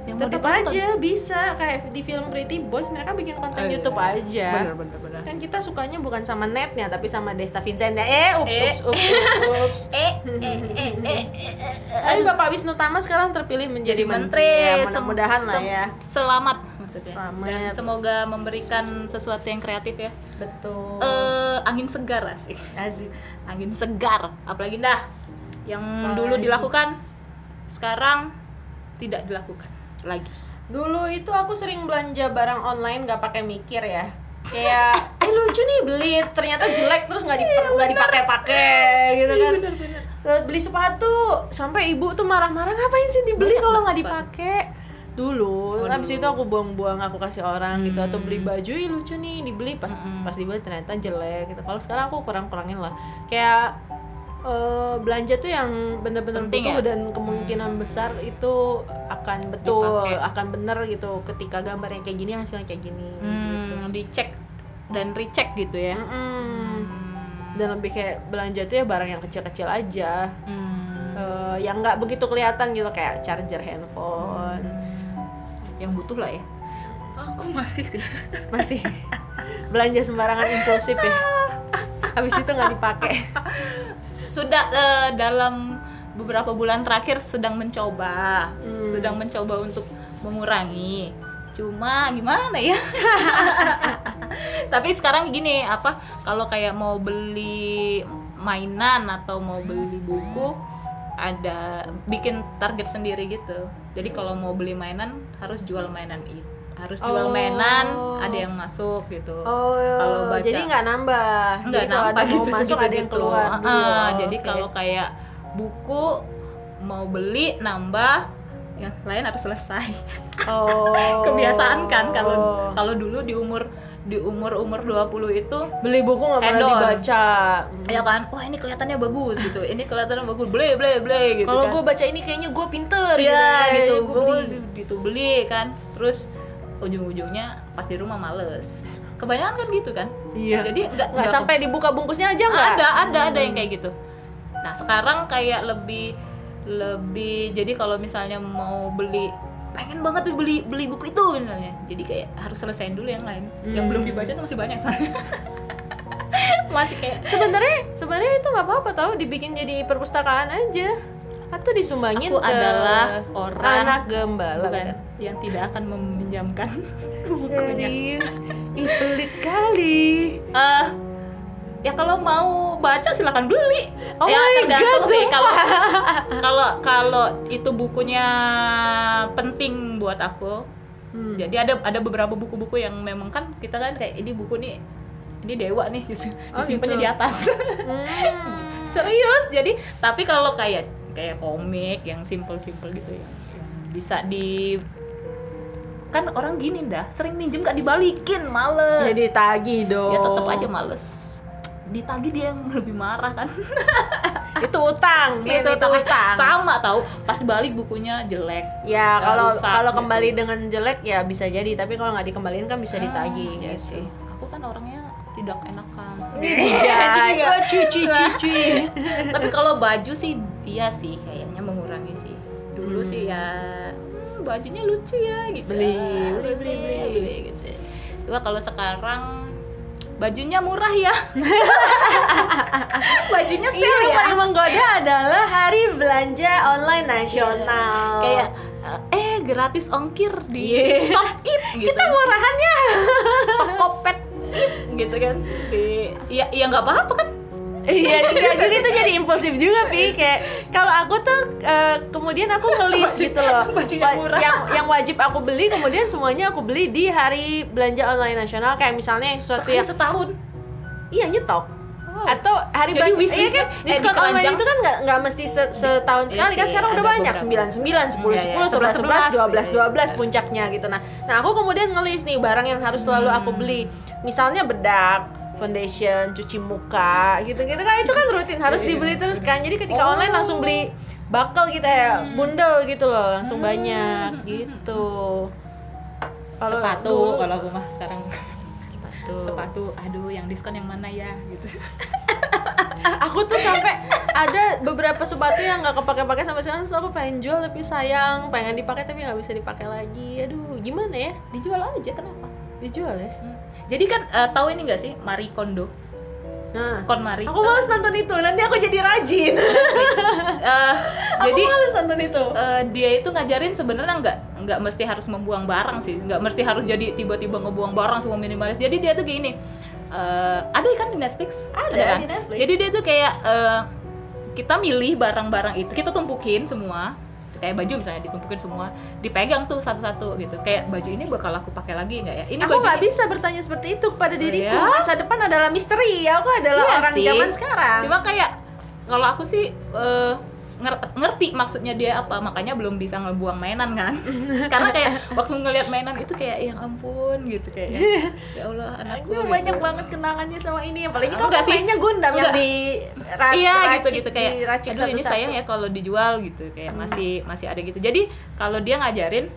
yang tetap aja bisa kayak di film Pretty Boys mereka bikin konten Oh, iya. YouTube aja. bener bener bener Kan kita sukanya bukan sama netnya tapi sama Desta Vincent. Eh, ups, Eh. ups, ups, ups, (laughs) eh eh eh eh eh Tapi Bapak Wisnu Tama sekarang terpilih menjadi jadi menteri. menteri Ya, mudah-mudahan lah ya. selamat maksudnya Selamat. dan semoga memberikan sesuatu yang kreatif ya Betul. eh angin segar sih Asik. angin segar apalagi dah yang Apalagi. dulu dilakukan sekarang tidak dilakukan lagi Dulu itu aku sering belanja barang online nggak pakai mikir ya. Kayak, eh lucu nih beli, ternyata jelek terus nggak diper- nggak dipakai-pakai gitu kan. bener-bener Terus beli sepatu, sampai ibu tuh marah-marah ngapain sih dibeli kalau nggak dipakai. Dulu, Oh, habis dulu. itu aku buang-buang, aku kasih orang gitu atau Hmm. beli baju, ih lucu nih dibeli pas Mm-mm. pas dibeli ternyata jelek gitu. Kalau sekarang aku kurang-kurangin lah. Kayak eh, belanja tuh yang bener-bener butuh ya? dan kemungkinan Hmm. besar itu akan betul, Dipakai. akan bener gitu. Ketika gambarnya kayak gini, hasilnya kayak gini. gitu. hmm, dicek dan recheck gitu ya. Hmm. Dan lebih kayak belanja tuh ya barang yang kecil-kecil aja. Hmm. Eh, yang nggak begitu kelihatan gitu kayak charger handphone yang butuh lah ya aku masih sih (laughs) masih belanja sembarangan impulsif ya (laughs) habis itu nggak dipakai (laughs) sudah eh, dalam beberapa bulan terakhir sedang mencoba. Hmm. sedang mencoba untuk mengurangi. Cuma gimana ya? (laughs) Tapi sekarang gini apa kalau kayak mau beli mainan atau mau beli buku ada bikin target sendiri gitu. Jadi kalau mau beli mainan harus jual mainan itu harus jual Oh. mainan ada yang masuk gitu. Oh Kalau baca- jadi nggak nambah. Nampak mau gitu masuk ada yang gitu. keluar. Dulu. Oh, jadi oke. kalau kayak buku mau beli nambah yang lain harus selesai. Oh. (laughs) Kebiasaan kan kalau kalau dulu di umur di umur umur 20 itu beli buku nggak pernah dibaca. Ya kan? Wah ini kelihatannya bagus gitu. Ini kelihatannya bagus. Beli beli beli gitu kalau kan. gue baca ini kayaknya gue pinter ya gitu. beli. gue gitu beli kan. Terus ujung-ujungnya pas di rumah males. Kebanyakan kan gitu kan? Iya. Jadi nggak nggak sampai dibuka bungkusnya aja nggak? Ada ada ada yang kayak gitu. Nah sekarang kayak lebih lebih jadi kalau misalnya mau beli pengen banget tuh beli beli buku itu misalnya. Jadi kayak harus selesaiin dulu yang lain. Yang Hmm. belum dibaca tuh masih banyak soalnya. (laughs) Masih kayak sebenarnya sebenarnya itu nggak apa-apa tahu dibikin jadi perpustakaan aja atau disumbangin Aku ke adalah orang- anak gembala bukan yang tidak akan meminjamkan (laughs) bukunya. Serius? Ih pelit kali. Eh, ya kalau mau baca silakan beli. Oh ya my tergantung God, sih kalau (laughs) kalau kalau itu bukunya penting buat aku. Hmm. jadi ada ada beberapa buku-buku yang memang kan kita kan kayak ini buku nih ini dewa nih (laughs) gitu. Oh, disimpannya gitu. di atas. Hmm. serius jadi tapi kalau kayak kayak komik yang simple-simple gitu ya. Bisa di kan orang gini dah sering minjem gak dibalikin males. Jadi tagih dong. Ya tetap aja males. Ditagih dia yang lebih marah kan. (laughs) Itu utang men, itu itu utang. Sama tahu pas balik bukunya jelek. Ya kalau kalau gitu. kembali dengan jelek ya bisa jadi. Tapi kalau nggak dikembaliin kan bisa ditagih ya gitu. sih. Aku kan orangnya tidak enakan. Dijai, Jadi oh nggak- cuci cuci tapi kalau baju sih iya sih kayaknya mengurangi sih. Dulu Hmm. sih ya hmm, bajunya lucu ya gitu. Beli, Ah, beli, beli, beli. gitu. Cuma kalau sekarang bajunya murah ya. (laughs) Bajunya Iya, sale yang ya paling menggoda adalah hari belanja online nasional. kayak eh gratis ongkir di Iya. shop it gitu. Kita murahannya. kopet it (laughs) gitu kan di ya ya nggak apa-apa kan Iya, (laughs) juga juga itu jadi impulsif juga, Pi. Kayak kalau aku tuh eh, kemudian aku (laughs) ngelis gitu loh. Wa-. Yang yang wajib aku beli kemudian semuanya aku beli di hari belanja online nasional kayak misalnya sesuatu sekali yang setahun iya nyetok. Oh. Atau hari Jadi belanja iya kan eh, di diskon online keranjang. itu kan nggak nggak mesti se- setahun Iya sekali kan sekarang udah banyak sembilan sembilan sepuluh Iya, iya. sepuluh sebelas sebelas dua belas Iya, dua iya, belas puncaknya gitu nah nah aku kemudian ngelis nih barang yang harus selalu aku Hmm. beli misalnya bedak foundation cuci muka gitu gitu kan itu kan rutin harus Iya, iya, dibeli terus kan jadi ketika Oh. online langsung beli bakal gitu ya Hmm. bundel gitu loh langsung Hmm. banyak gitu Kalau sepatu kalau aku mah sekarang sepatu. sepatu aduh yang diskon yang mana ya gitu (laughs) aku tuh sampai ada beberapa sepatu yang nggak kepake-pakai sampai sekarang terus aku pengen jual tapi sayang pengen dipakai tapi nggak bisa dipakai lagi aduh gimana ya dijual aja kenapa dijual ya Hmm. Jadi kan eh, tahu ini nggak sih? Marie Kondo. Nah Kon Marie. aku males nonton itu. Nanti aku jadi rajin. (laughs) Eh, aku jadi males nonton itu. eh, dia itu ngajarin sebenarnya nggak nggak mesti harus membuang barang sih. Nggak mesti harus jadi tiba-tiba ngebuang barang semua minimalis. Jadi dia tuh gini eh, ada kan di Netflix? Ada, kan? di Netflix. jadi dia tuh kayak eh, kita milih barang-barang itu kita tumpukin semua kayak baju misalnya ditumpukin semua dipegang tuh satu-satu gitu. Kayak baju ini bakal aku pakai lagi nggak ya? Ini aku nggak bisa bertanya seperti itu kepada diriku. ya? masa depan adalah misteri. Aku adalah Iya orang sih. zaman sekarang. Cuma kayak kalau aku sih nger- ngerti maksudnya dia apa, makanya belum bisa ngebuang mainan kan. (laughs) Karena kayak waktu ngelihat mainan itu kayak yang ampun gitu kayak (laughs) ya Allah anakku. Gitu. banyak banget kenangannya sama ini apalagi sih. mainnya Gundam yang Enggak. di ra- Iya racik- gitu gitu kayak aduh ini sayang ya kalau dijual gitu kayak masih masih ada gitu. Jadi kalau dia ngajarin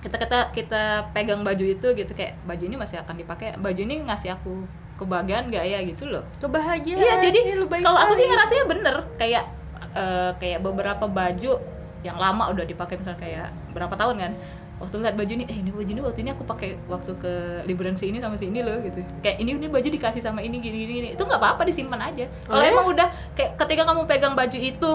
kita kita kita pegang baju itu gitu kayak baju ini masih akan dipakai baju ini ngasih aku kebahagiaan gak ya gitu loh kebahagiaan Iya, jadi baik kalau aku sih ngerasanya bener kayak eh, kayak beberapa baju yang lama udah dipakai misalnya kayak berapa tahun kan waktu lihat baju ini eh ini baju ini waktu ini aku pakai waktu ke liburan si ini sama si ini loh gitu. Kayak ini ini baju dikasih sama ini gini gini, gini. itu nggak apa-apa disimpan aja. Kalau Oh ya? emang udah kayak ketika kamu pegang baju itu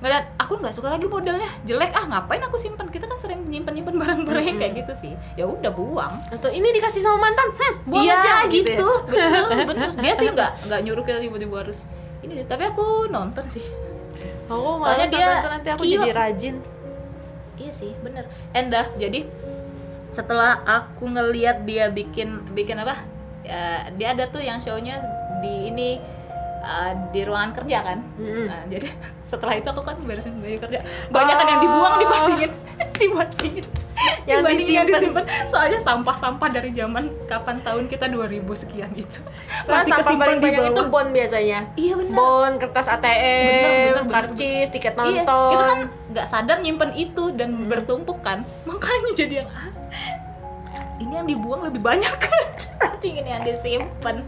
ngeliat aku nggak suka lagi modelnya jelek ah ngapain aku simpan? Kita kan sering nyimpen nyimpen barang-barang yang kayak gitu sih. Ya udah buang. Atau ini dikasih sama mantan hmm, buang iya aja gitu, ya. bener bener. (laughs) Dia sih nggak nggak nyuruh kita tiba-tiba harus ini tapi aku nonton sih Oh, Soalnya malas dia nonton, nanti aku cute. jadi rajin. iya sih bener endah jadi setelah aku ngeliat dia bikin bikin apa ya, dia ada tuh yang shownya di ini uh, di ruangan kerja kan Mm-mm. nah jadi (laughs) setelah itu aku kan beresin baju kerja banyak kan yang dibuang Oh. dibandingin (laughs) dibandingin Yang dibandingin yang disimpan. soalnya sampah-sampah dari zaman kapan tahun kita 2000 sekian itu Soalnya masih sampah paling banyak itu bon biasanya. iya benar Bon, kertas ATM, Bener, bener, bener, karcis, tiket Iya, nonton. kita kan nggak sadar nyimpen itu dan Hmm. bertumpuk kan, makanya jadi yang ah, ini yang dibuang lebih banyak (laughs) kan, ini yang disimpan.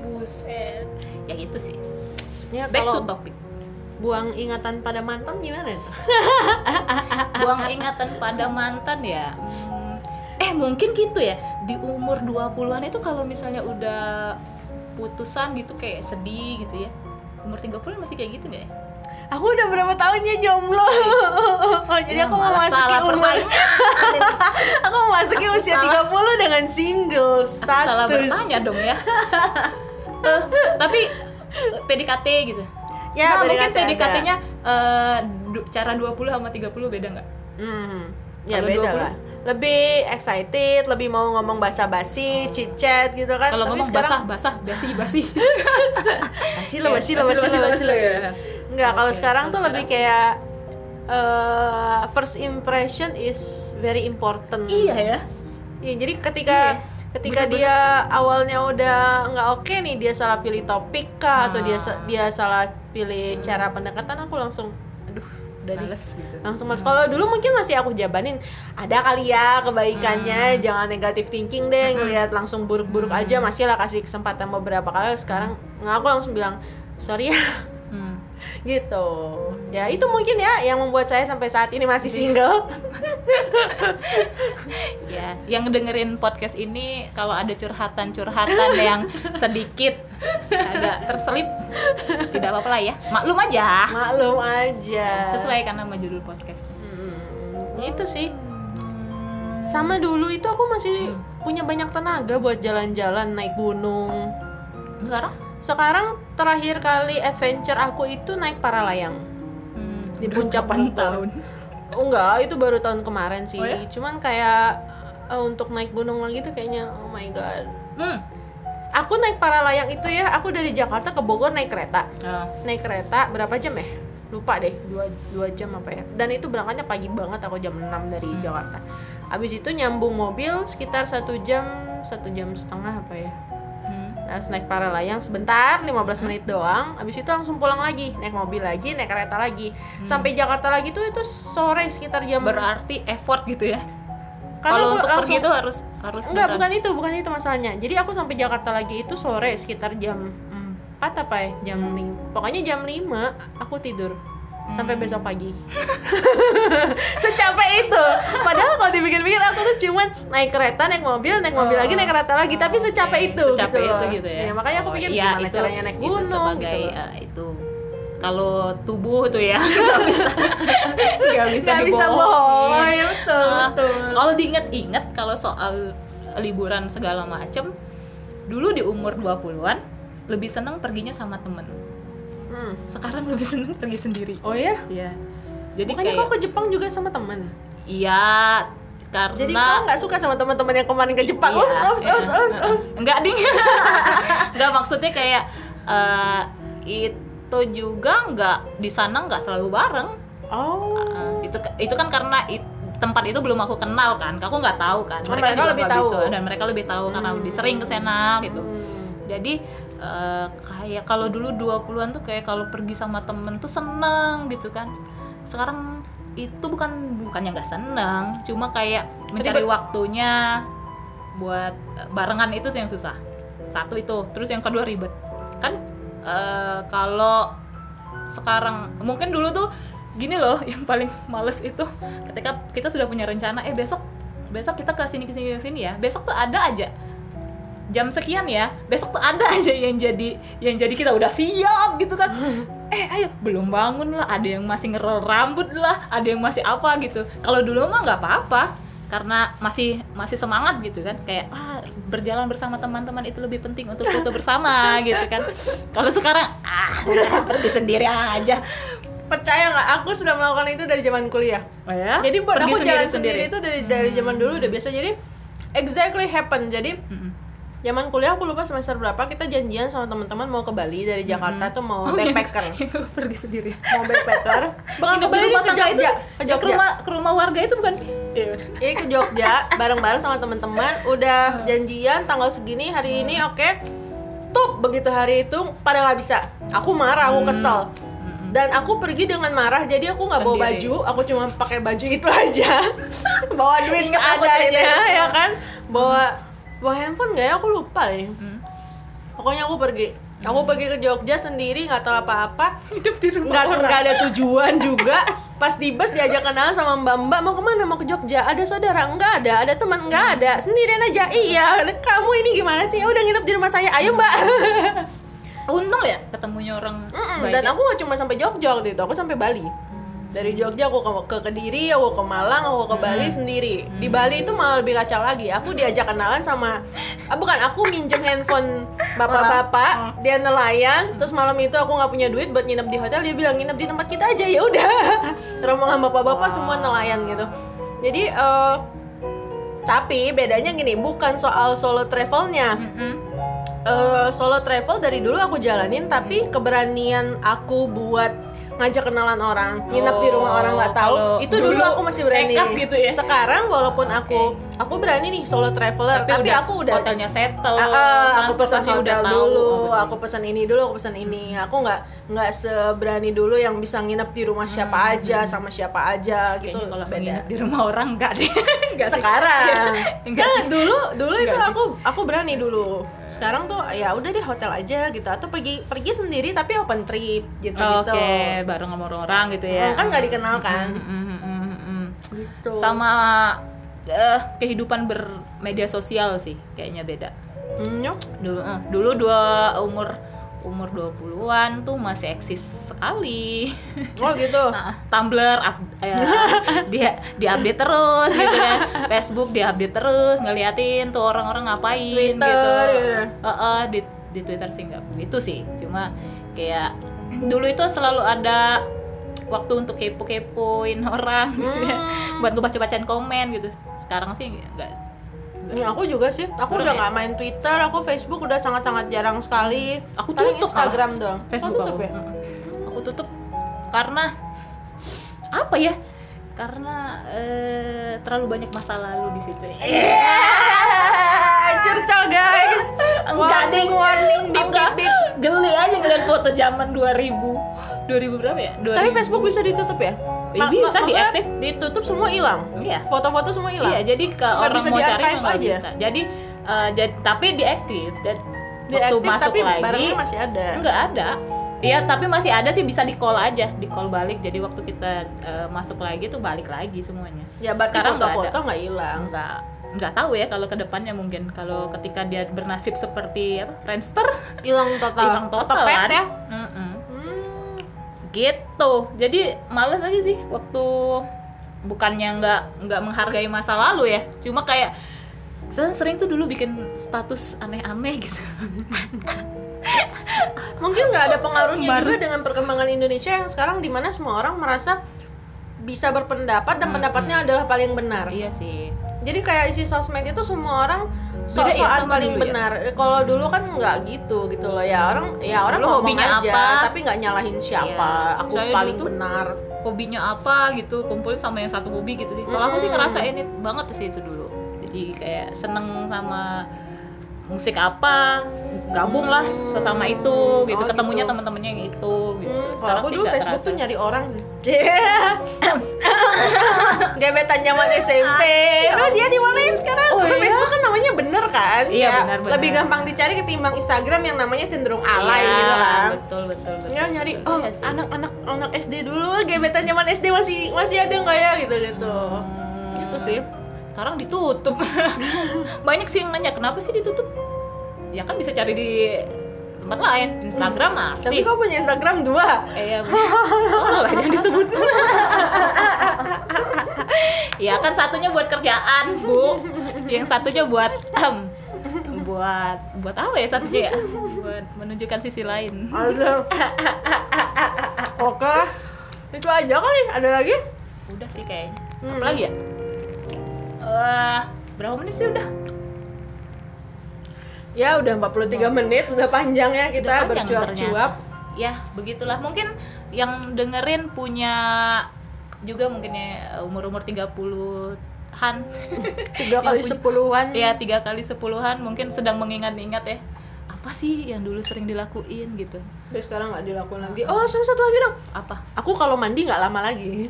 Buset. Ya itu sih. Ya, Back kalau to topic. buang ingatan pada mantan gimana tuh? (laughs) buang ingatan pada mantan ya Hmm, eh mungkin gitu ya di umur 20-an itu kalau misalnya udah putusan gitu kayak sedih gitu ya umur 30 masih kayak gitu nggak ya? Aku udah berapa tahunnya jomblo. (laughs) Jadi Ya, aku mau masuki umur (laughs) Aku mau masuki usia salah. 30 dengan single Aku status. salah bertanya dong ya Eh, tapi eh, PDKT gitu Ya, nah, mungkin PDKT ada. PDKT-nya eh, du- cara 20 sama 30 beda nggak? Hmm. Ya Kalau beda 20? lah. Lebih excited, lebih mau ngomong basa-basi, chit chat gitu kan. Kalau ngomong sekarang, basah, basah, basi, basi. (laughs) basi lo, basi lo, basi lo, basi lo. ya. Enggak, kalau Oke, sekarang kalau tuh lebih kayak eh, first impression is very important. Iya ya. Iya, jadi ketika Iya, ketika bener-bener. dia awalnya udah nggak oke nih, dia salah pilih topik kah atau dia dia salah pilih cara pendekatan, aku langsung aduh, dari Males gitu. langsung mas. Kalau dulu mungkin masih aku jabanin, ada kali ya kebaikannya, Hmm. jangan negatif thinking deh, Hmm. ngelihat langsung buruk-buruk Hmm. aja, masih lah kasih kesempatan beberapa kali. Sekarang nggak aku langsung bilang sorry ya, Hmm. Gitu. Ya itu mungkin ya yang membuat saya sampai saat ini masih Iya. single. (laughs) Ya, yang dengerin podcast ini kalau ada curhatan-curhatan yang sedikit agak terselip, tidak apa-apa lah ya. Maklum aja. Maklum aja. Sesuaikan nama judul podcast. Hmm, itu sih. Sama dulu itu aku masih punya banyak tenaga buat jalan-jalan naik gunung. Sekarang? Sekarang terakhir kali adventure aku itu naik para layang. Hmm, Di puncak tahun. Oh (laughs) enggak, itu baru tahun kemarin sih. Oh ya? Cuman kayak eh, untuk naik gunung lagi tuh kayaknya oh my god. Hmm. Aku naik para layang itu ya, aku dari Jakarta ke Bogor naik kereta. Oh. Naik kereta berapa jam ya? Lupa deh, dua, dua jam apa ya. Dan itu berangkatnya pagi banget, aku jam 6 dari Hmm. Jakarta. Habis itu nyambung mobil sekitar satu jam, satu jam setengah apa ya. Hmm. Nah, naik para layang sebentar, 15 menit doang. Habis itu langsung pulang lagi, naik mobil lagi, naik kereta lagi. Hmm. Sampai Jakarta lagi tuh itu sore sekitar jam berarti effort gitu ya. Kalau untuk pergi langsung- itu harus harus Enggak, beneran. bukan itu, bukan itu masalahnya. Jadi aku sampai Jakarta lagi itu sore sekitar jam 4 apa ya? Jam 5. Pokoknya jam 5 aku tidur. Sampai besok pagi. (laughs) Secapek itu. Padahal kalau dipikir-pikir aku tuh cuman naik kereta, naik mobil, naik mobil Oh. lagi, naik kereta lagi, tapi secapek Oke, itu secapek gitu loh. itu gitu ya. Iya, makanya aku Oh, pikir iya, gimana itu- caranya naik itu gunung sebagai gitu loh. eh, itu kalau tubuh tuh ya (laughs) nggak bisa (laughs) nggak bisa bisa bohong, ya betul, Ah, betul. kalau diinget-inget kalau soal liburan segala macem dulu di umur 20-an lebih seneng perginya sama temen Hmm. sekarang lebih seneng pergi sendiri Oh ya? Iya jadi Bukannya kayak kau ke Jepang juga sama temen? iya karena Jadi kau nggak suka sama teman-teman yang kemarin ke Jepang? Iya, Ups, ups, iya. ups, ups, ups. Enggak ding. (laughs) Enggak maksudnya kayak eh, itu juga enggak di sana enggak selalu bareng. Oh. Eh, itu itu kan karena it- tempat itu belum aku kenal kan. Aku nggak tahu kan. Oh, mereka juga lebih nggak tahu. bisa, dan mereka lebih tahu karena Hmm. lebih sering ke sana gitu. Hmm. Jadi eh, kayak kalau dulu 20-an tuh kayak kalau pergi sama temen tuh seneng gitu kan. Sekarang itu bukan bukannya nggak seneng, cuma kayak mencari Ribet. waktunya buat eh, barengan itu sih yang susah. Satu itu, terus yang kedua ribet. Kan eh, kalau sekarang mungkin dulu tuh gini loh (laughs) yang paling males itu ketika kita sudah punya rencana eh besok besok kita ke sini ke sini ke sini ya besok tuh ada aja jam sekian ya besok tuh ada (laughs) aja yang jadi yang jadi kita udah siap gitu kan (laughs) eh ayo belum bangun lah ada yang masih ngerol rambut lah ada yang masih apa gitu kalau dulu mah nggak apa-apa karena masih masih semangat gitu kan kayak ah berjalan bersama teman-teman itu lebih penting untuk foto bersama (laughs) gitu kan kalau sekarang ah udah sendiri aja Percaya nggak? Aku sudah melakukan itu dari zaman kuliah. oh ya Jadi buat Pergi aku jalan sendiri, itu dari dari Hmm. zaman dulu udah biasa. Jadi exactly happen. Jadi Mm-mm. Zaman kuliah aku lupa semester berapa kita janjian sama teman-teman mau ke Bali dari Jakarta tuh mau Oh, backpacker. (laughs) yang- yang pergi sendiri mau backpacker. (laughs) Bukan ke Bali ke itu Jogja, ke Ya, ke Jogja. rumah ke rumah warga itu bukan sih Iya, udah. Ini ke Jogja bareng-bareng sama teman-teman udah janjian tanggal segini hari ini oke. Tuh begitu hari itu pada nggak bisa. Aku marah, aku Hmm. kesel. Mm-mm. Dan aku pergi dengan marah, jadi aku nggak bawa baju, aku cuma pakai baju itu (laughs) aja. bawa duit seadanya, ya kan? Bawa bawa handphone nggak ya? Aku lupa deh. Mm. Pokoknya aku pergi. Aku pergi ke Jogja sendiri nggak tahu apa-apa, hidup di rumah nggak nggak ada tujuan juga. Pas di bus diajak kenalan sama Mbak Mbak mau ke mana mau ke Jogja? Ada saudara? Nggak ada. Ada teman? Nggak ada. Sendirian aja. Iya. Kamu ini gimana sih? Ya Udah nginep di rumah saya. Ayo Mbak. untung ya ketemunya orang Mm-mm, baik dan aku nggak cuma sampai Jogja waktu itu, aku sampai Bali. Dari Jogja aku ke, ke Kediri, aku ke Malang, aku ke Bali sendiri. Di Bali itu malah lebih kacau lagi. Aku diajak kenalan sama, ah, bukan aku minjem handphone bapak-bapak, dia nelayan. Terus malam itu aku nggak punya duit buat nginep di hotel, dia bilang nginep di tempat kita aja ya udah. (laughs) Rombongan bapak-bapak semua nelayan gitu. Jadi eh, tapi bedanya gini, bukan soal solo travelnya eh solo travel dari dulu aku jalanin tapi keberanian aku buat ngajak kenalan orang nginep di rumah Oh, orang nggak tahu kalau itu dulu, aku masih berani nekat gitu ya? sekarang walaupun aku aku berani nih solo traveler tapi, aku udah hotelnya settle ah, aku pesan hotel tahu. dulu, Oh, aku pesan ini dulu, aku pesan ini. Aku nggak nggak seberani dulu yang bisa nginep di rumah siapa aja sama siapa aja gitu. Hmm, Kayaknya kalau beda. nginep di rumah orang enggak deh (laughs) enggak sih. Sekarang, (laughs) Enggak Nah, sih. dulu dulu itu Enggak sih. aku aku berani dulu. Sekarang tuh ya udah deh hotel aja gitu atau pergi pergi sendiri tapi open trip gitu gitu. Oke, bareng sama orang-orang gitu ya. Hmm, kan nggak dikenal kan. Mm, mm, mm, mm, mm. Gitu. Sama eh, kehidupan bermedia sosial sih kayaknya beda. Hmm, yuk. Dulu eh, dulu dua umur umur 20-an tuh masih eksis sekali. Oh (laughs) gitu. Nah, Tumblr up, ya, (laughs) dia diupdate terus gitu kan. Facebook diupdate terus ngeliatin tuh orang-orang ngapain Twitter, gitu. ya. Heeh, di di Twitter sih enggak itu sih. Cuma kayak dulu itu selalu ada waktu untuk kepo-kepoin orang gitu (laughs) ya. Hmm. buat gue baca-bacain komen gitu. Sekarang sih enggak Ini aku juga sih. Aku Kurang udah ya? nggak main Twitter, aku Facebook udah sangat-sangat jarang sekali. Aku Paling tutup Instagram doang. Facebook oh, tutup aku. ya? Aku tutup karena apa ya? Karena eh, terlalu banyak masa lalu di situ. Iya. Curcol guys. Enggak warning, warning, bip, bip, bip. Geli aja ngeliat foto zaman 2000. 2000 berapa ya? 2000. Tapi Facebook bisa ditutup ya? Eh, bisa, maksudnya diaktif. Ditutup semua hilang. Iya. Foto-foto semua hilang. Iya, jadi ke Nggak orang bisa mau cari nggak bisa. Jadi eh, jad- tapi diaktif dan waktu Diaktif, masuk tapi lagi masih ada. Enggak ada. Iya, tapi masih ada sih bisa di call aja, di call balik. Jadi waktu kita eh, masuk lagi tuh balik lagi semuanya. Ya berarti Sekarang foto-foto nggak hilang. Enggak nggak tahu ya kalau ke depannya mungkin kalau ketika dia bernasib seperti apa Friendster Hilang total. hilang total kan ya. Mm-mm. Hmm. gitu jadi males aja sih waktu bukannya nggak nggak menghargai masa lalu ya cuma kayak kita sering tuh dulu bikin status aneh-aneh gitu (laughs) Mungkin nggak ada pengaruhnya Baru. juga dengan perkembangan Indonesia yang sekarang di mana semua orang merasa bisa berpendapat dan Hmm, pendapatnya adalah paling benar. iya sih Jadi kayak isi sosmed itu semua orang Beda ya paling dulu ya? benar. Kalau dulu kan nggak gitu gitu loh ya orang ya orang Dulu ngomong aja apa? tapi nggak nyalahin siapa. Iya. Aku Saya paling tuh- benar. hobinya apa gitu kumpulin sama yang satu hobi gitu sih kalau aku sih Mm-mm. ngerasain itu banget sih itu dulu jadi kayak seneng sama musik apa gabung lah sesama itu gitu Oh, ketemunya gitu. teman-temannya yang itu gitu Hmm, sekarang aku sih dulu Facebook terasa tuh nyari orang sih. (laughs) Gebetan zaman SMP. Nah, dia di mana ya sekarang? Oh, iya? Facebook kan namanya bener kan? Iya, Ya, benar-benar. Lebih gampang dicari ketimbang Instagram yang namanya cenderung alay Iya, gitu kan. betul betul betul Ya nyari betul. oh Iya sih. anak-anak anak SD dulu gebetan zaman SD masih masih ada nggak ya gitu gitu. Hmm. Gitu sih. Sekarang ditutup (laughs) banyak sih yang nanya kenapa sih ditutup ya kan bisa cari di tempat lain Instagram Tapi masih kau punya Instagram dua. Eh ya, oh lah yang disebut. (laughs) ya kan satunya buat kerjaan bu, yang satunya buat em, buat buat apa ya satunya ya? Buat menunjukkan sisi lain. (laughs) Oke. Itu aja kali. Ada lagi? Udah sih kayaknya. Hmm. Apa lagi ya? Eh, berapa menit sih udah? Ya udah 43 menit, udah panjang ya kita bercuap-cuap. Ya begitulah. Mungkin yang dengerin punya juga mungkin ya umur-umur 30-an (laughs) Tiga kali (laughs) sepuluhan. ya tiga kali sepuluhan mungkin sedang mengingat-ingat ya apa sih yang dulu sering dilakuin gitu Tapi sekarang nggak dilakukan lagi. Oh, sama satu lagi dong. apa Aku kalau mandi nggak lama lagi.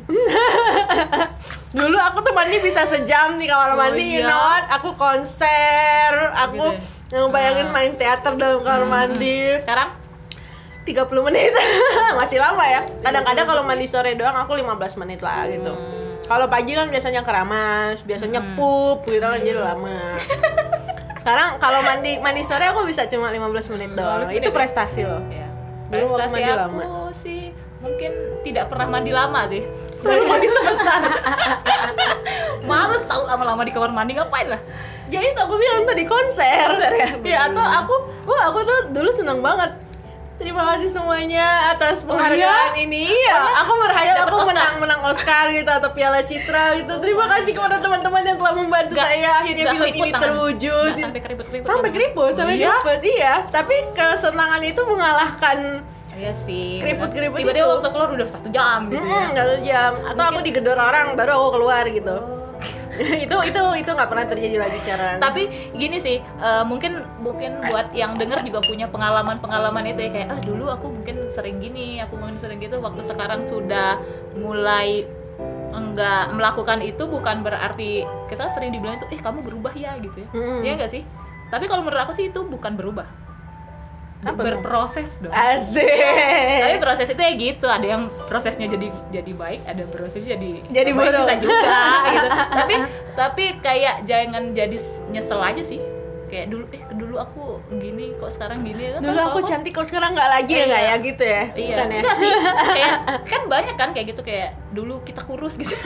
(laughs) Dulu aku tuh mandi bisa sejam di kamar Oh, mandi, you iya? know what? Aku konser, aku Gitu Yang bayangin Ah. main teater dalam kamar Hmm. mandi Sekarang 30 menit (laughs) Masih lama ya Kadang-kadang kalau mandi sore doang aku 15 menit lah gitu Hmm. Kalau pagi kan biasanya keramas, biasanya Hmm. pup gitu kan jadi lama. (laughs) Sekarang kalau mandi mandi sore aku bisa cuma 15 menit doang. 15 Itu prestasi loh. ya. Dulu Prestasi mandi aku lama. sih mungkin tidak pernah mandi lama sih. (laughs) Selalu mandi sebentar. Males tahu lama-lama di kamar mandi ngapain lah. Ya itu aku bilang tadi konser. Konser ya? Ya atau aku, wah aku tuh dulu seneng banget. Terima kasih semuanya atas Oh, penghargaan iya? ini. Ya, aku berhayal aku Oscar. menang menang Oscar gitu atau Piala Citra gitu. Terima kasih kepada teman-teman yang telah membantu Nggak- saya akhirnya film ini tangan. terwujud. Nggak sampai keriput-keriput. sampai keriput sampai Iya? keriput iya tapi kesenangan itu mengalahkan Iya sih. Keriput-keriput Tiba-tiba waktu keluar udah satu jam gitu ya. Mm-mm, nggak satu jam atau aku digedor orang baru aku keluar gitu Oh. (laughs) itu itu itu nggak pernah terjadi lagi sekarang Tapi gini sih, eh, mungkin mungkin buat yang denger juga punya pengalaman-pengalaman itu ya kayak ah dulu aku mungkin sering gini, aku mungkin sering gitu. Waktu sekarang sudah mulai enggak melakukan itu bukan berarti kita sering dibilang itu eh kamu berubah ya gitu ya. Mm-mm. Iya enggak sih? Tapi kalau menurut aku sih itu bukan berubah. Apa berproses dong. asik Tapi proses itu ya gitu, ada yang prosesnya jadi jadi baik, ada prosesnya jadi Jadi baik buruk. bisa juga gitu. (laughs) Tapi tapi kayak jangan jadi nyesel aja sih. Kayak dulu eh dulu aku gini kok sekarang gini Kan dulu aku cantik kok sekarang nggak lagi ya Iya. nggak ya gitu ya Iya, Bukan ya enggak sih. (laughs) Kayak kan banyak kan kayak gitu kayak dulu kita kurus gitu. (laughs)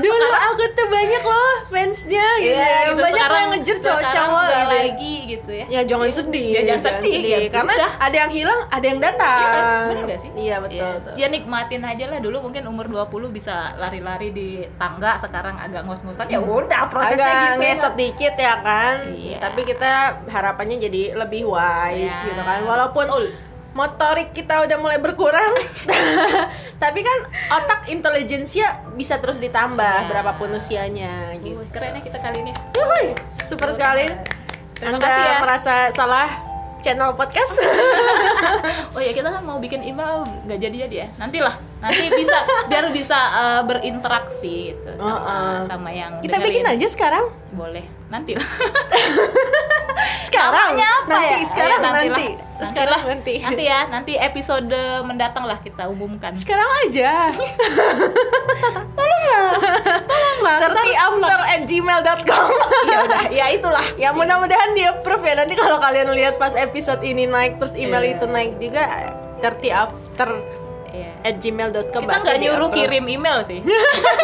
dulu aku tuh banyak loh fansnya gitu Iya, ya. gitu. banyak Sekarang- yang ngejar sekarang cowok-cowok gitu lagi gitu ya. ya jangan sedih Ya, jangan sedih, ya, karena udah. ada yang hilang ada yang datang Iya kan? Bener gak sih? iya betul, Iya. betul. Ya nikmatin aja lah dulu mungkin umur 20 bisa lari-lari di tangga sekarang agak ngos-ngosan ya udah prosesnya agak gitu. ngeset dikit ya kan Iya. tapi kita harapannya jadi lebih wise Ya. gitu kan walaupun Betul. Motorik kita udah mulai berkurang (laughs) tapi kan otak intelijensia bisa terus ditambah Ya. berapapun usianya gitu Wih, keren ya kita kali ini. Wuhui, super sekali Terima Anda kasih ya. merasa salah channel podcast (laughs) Oh ya kita kan mau bikin email nggak jadi-jadi ya. Nantilah. Nanti bisa biar bisa eh, berinteraksi gitu sama Oh, oh. sama yang kita bikin dengerin. aja sekarang Boleh. Nanti lah. (laughs) sekarang Namanya apa nanti ya? sekarang Ayo, nanti, nanti lah. sekarang nanti Nanti ya, nanti episode mendatang lah kita umumkan. sekarang aja (laughs) Tolonglah, kita terti after at gmail.com ya udah, ya itulah. (laughs) ya mudah-mudahan di approve ya nanti kalau kalian lihat pas episode ini naik terus email Iya. itu naik juga terti after Iya. At gmail.com Kita nggak nyuruh kirim email sih.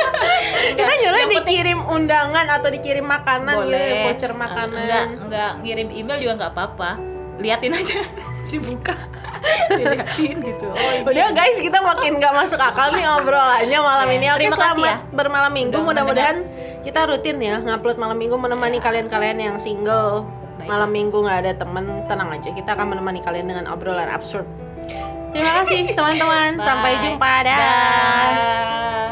(laughs) kita nyuruh Yang penting- dikirim undangan atau dikirim makanan gitu boleh voucher Eh, makanan enggak enggak ngirim email juga nggak apa-apa liatin aja (laughs) dibuka diliatin gitu oh ini Udah guys, kita makin gak masuk akal nih obrolannya malam Oke, ini. Oke, terima kasih selamat ya. bermalam minggu. Udah Mudah-mudahan kita rutin ya ngupload malam minggu menemani kalian-kalian yang single. Malam minggu nggak ada temen, tenang aja. Kita akan menemani kalian dengan obrolan absurd. Terima kasih teman-teman. Sampai jumpa. Dah. Dah.